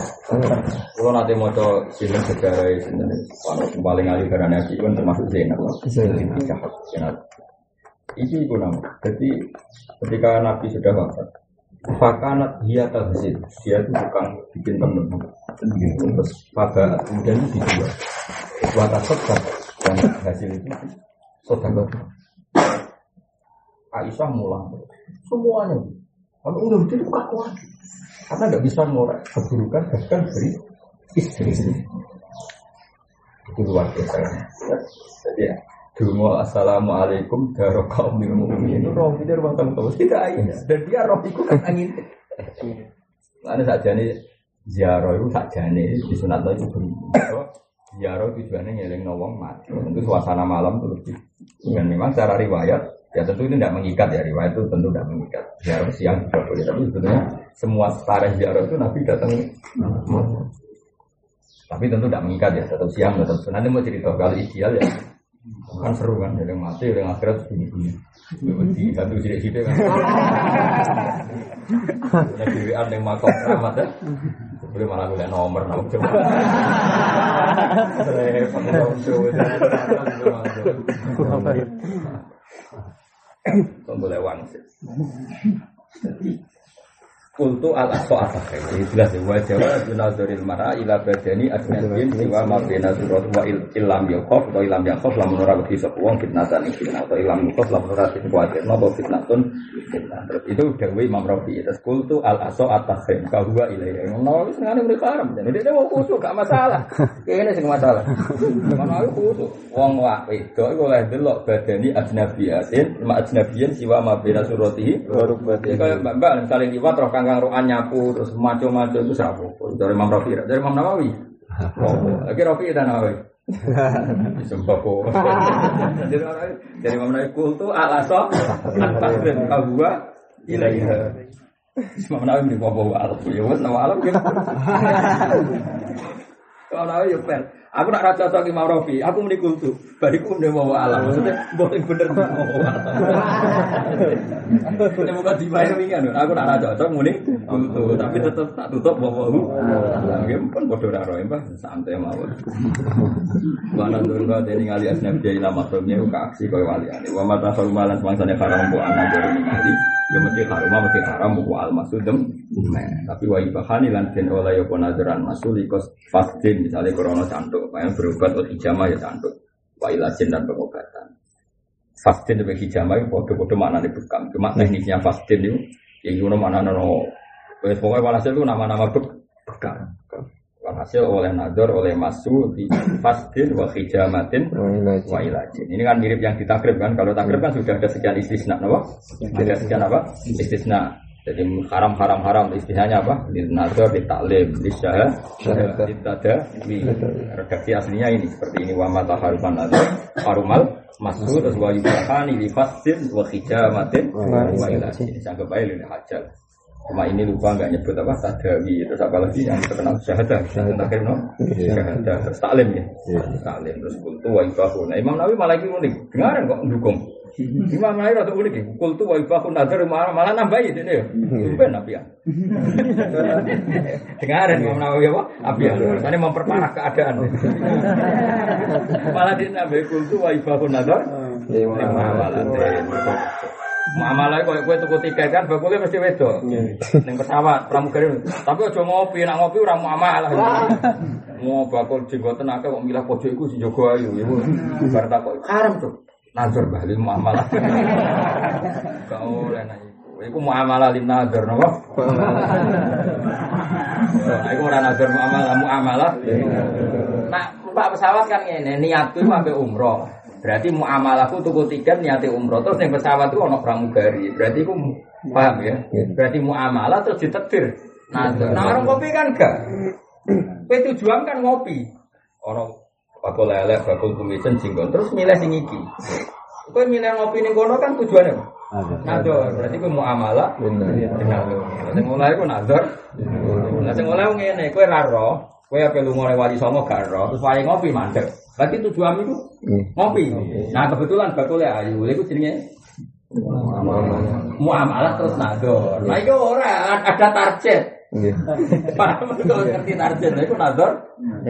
Kalau nanti mau coba film sejarah ini, paling ahli karena Nabi kan termasuk Zainab. Zainab. Ini pun nama. Jadi ketika Nabi sudah wafat, Fakanat dia terhasil, dia itu tukang bikin temen. Terus pada kemudian itu dijual. Buat sodak dan hasil itu sodak. Aisyah mulang semuanya. Kalau udah itu kaku lagi. Karena nggak bisa ngorek keburukan bahkan dari istri. Itu luar biasa. Jadi ya, Dungo assalamualaikum daro kaum mukminin. Itu roh itu rumah tangga terus tidak aja. Dan dia roh itu kan angin. Ada saja nih ziarah itu saja nih di sunat itu Ziarah tujuannya ngeling nawang mati. Tentu suasana malam lebih. Dan memang secara riwayat ya tentu ini tidak mengikat ya riwayat itu tentu tidak mengikat. Ziarah siang juga boleh tapi sebetulnya semua tarikh ziarah itu Nabi datang. Tapi tentu tidak mengikat ya tetap siang tetap nanti mau cerita kalau ideal ya. Kan seru kan yang mati yang akhirat bunyi bunyi di satu sidik sidik kan. Punya dirian yang makom keramat ya boleh malah boleh nomor nomor coba repot dong boleh wangsit Kultu al aso asakhir Jadi jelas ya Wajah junazoril mara ila badani ajnabin Siwa mabina surat wa ilam yakof Atau ilam yakof lamun ora wedi sapa fitnatan fitnah atau ilam yakof lamun ora kuwatir napa fitnatun fitnah. Itu dawuh Imam Rafi. Terus kultu al aso asakhir kahwa ilaihi. Ngono wis ngene mriki karam. Jadi dia mau kusuk gak masalah. Kene sing masalah. Mana aku kusuk. Wong wa wedok iku oleh delok badani ajnabiyatin ma ajnabiyin siwa mabina suratihi. Baru badani. Kayak mbak-mbak saling liwat roh kangkang rokan nyapu terus maco-maco itu sapo. Dari Imam Rafi, dari Imam Nawawi. Oh, lagi Rafi dan Nawawi. Sumpah kok. Jadi Imam Nawawi kultu alaso takdir kahwa ilaiha. Imam Nawawi di bawah alam. Ya wes nama alam gitu. Nawawi ya pen. Aku nak raja cocok Imam Rafi, aku muni kultu. Bariku muni bawa alam. Maksudnya boleh bener bawa alam. Ini bukan dibayar wingan. Aku nak raja cocok muni kultu, tapi tetap tak tutup bawa alam. Ya pun bodoh daro mbah, santai mawon. Mana dulu ada ini ngali asnaf jadi nama filmnya ke aksi kau wali ani. Wa mata malan semangsane haram bu anak dari ngali. Ya mesti haram, mesti haram bu al masudem. Tapi wa ibahani lan oleh yo nazaran masulikos fastin misalnya corona cantuk, yang berobat atau hijama ya cantuk. Wa ilajin dan pengobatan. Fastin dan hijama itu bodoh-bodoh mana nih bekam. Cuma tekniknya fastin itu, ya itu mana no. Pokoknya walhasil itu nama-nama bekam. Walhasil oleh nador, oleh masu, di fastin, wa hijamatin, wa ilajin. Ini kan mirip yang ditakrib kan. Kalau takrib kan sudah ada sekian istisna, no? Ada sekian apa? Istisna. Jadi haram haram haram istilahnya apa? Di nazar, di taklim, di syahad, di tada, di redaksi aslinya ini seperti ini wa mata haruman nazar, harumal masuk terus wa yubahani di fasin wa hijamatin wa ilahi. Ini sangat baik ini hajat. Cuma ini lupa nggak nyebut apa? Tadawi terus apa lagi yang terkenal? Syahadah. Syahadah. Akhir no syahadah. Terus taklim ya? Taklim. Terus kultu wa ibahu. Nah Imam Nawawi malah ini unik. Dengaran kok mendukung. Imam Nawawi rada unik kultu wa ibahu malah malah nambahin ini ya? Ben nabi ya? Dengaran Imam Nawawi apa? Abi ya? Ini memperparah keadaan. Malah dia nambahin kultu wa ibahu nazar malah Muamalah kowe kowe tuku tiket kan bakule mesti wedok. Ning pesawat pramugari. Tapi aja ngopi, nak ngopi ora muamalah. Mau bakul jenggoten akeh kok milah pojok iku sing jaga ayu. Bar tak kok haram tuh. Nazar bahli muamalah. Kau oleh nang iku. Iku muamalah lin nazar napa? Iku ora nazar muamalah, muamalah. Nah, Pak pesawat kan ngene, niatku sampai umroh. Berarti muamalahku tuku tiket niati umroh terus ning pesawat itu ono pramugari. Berarti aku paham ya. Berarti muamalah terus ditetir. Nah, nah orang kopi kan gak. Kowe tujuan kan ngopi. Ono bakul lele, bakul kumisen jinggon terus milih sing iki. Kowe milih ngopi ning kono kan tujuannya Nador, berarti kowe muamalah bener. Sing mulai ku nador. Lah sing mulai ngene, kowe ra roh, kowe ape lunga wali songo gak roh, terus wali ngopi mandek. Berarti tujuan itu ngopi. Nah kebetulan bakul ayu, itu jenenge muamalah terus nador. Nah itu orang ada target. Paham kalau ngerti target, itu nador. Nah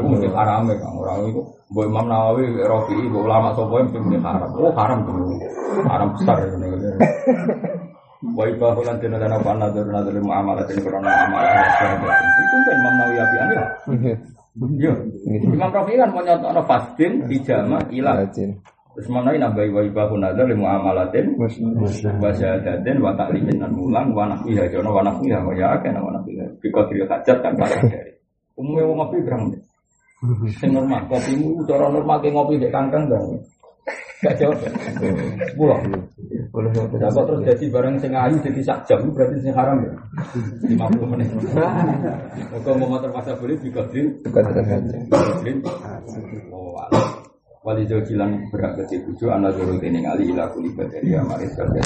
itu mesti haram ya orang itu. Bu Imam Nawawi, Rofi, bu ulama sopo yang mesti haram. Oh haram tuh, haram besar ini. Wa ibahu lan dina lan apa nador nador muamalah dan korona amalah. Itu kan Imam Nawawi api ya. Yo, Imam Rafi kan mau nyotok no fastin hijama ilah. Terus mana ini nabai wa ibahu nazar limu amalatin, wasyadatin, wa taklimin dan mulang, wa nakwiha jono, wa nakwiha, wa ya wa nakwiha. Biko trio hajat kan tak dari. Umumnya mau ngopi berang deh. Sing normal, kopimu cara normal kayak ngopi dek kangkang dong. Gak jawab. Sepuluh. Boleh Dapat terus jadi barang sing ayu jadi sak jam berarti sing haram ya. 50 menit. Kalau mau terpaksa boleh juga. Din. Oh. Wali jauh hilang berhak kecil bujo anak jauh ini ngali ilah kulibat dari amaris dari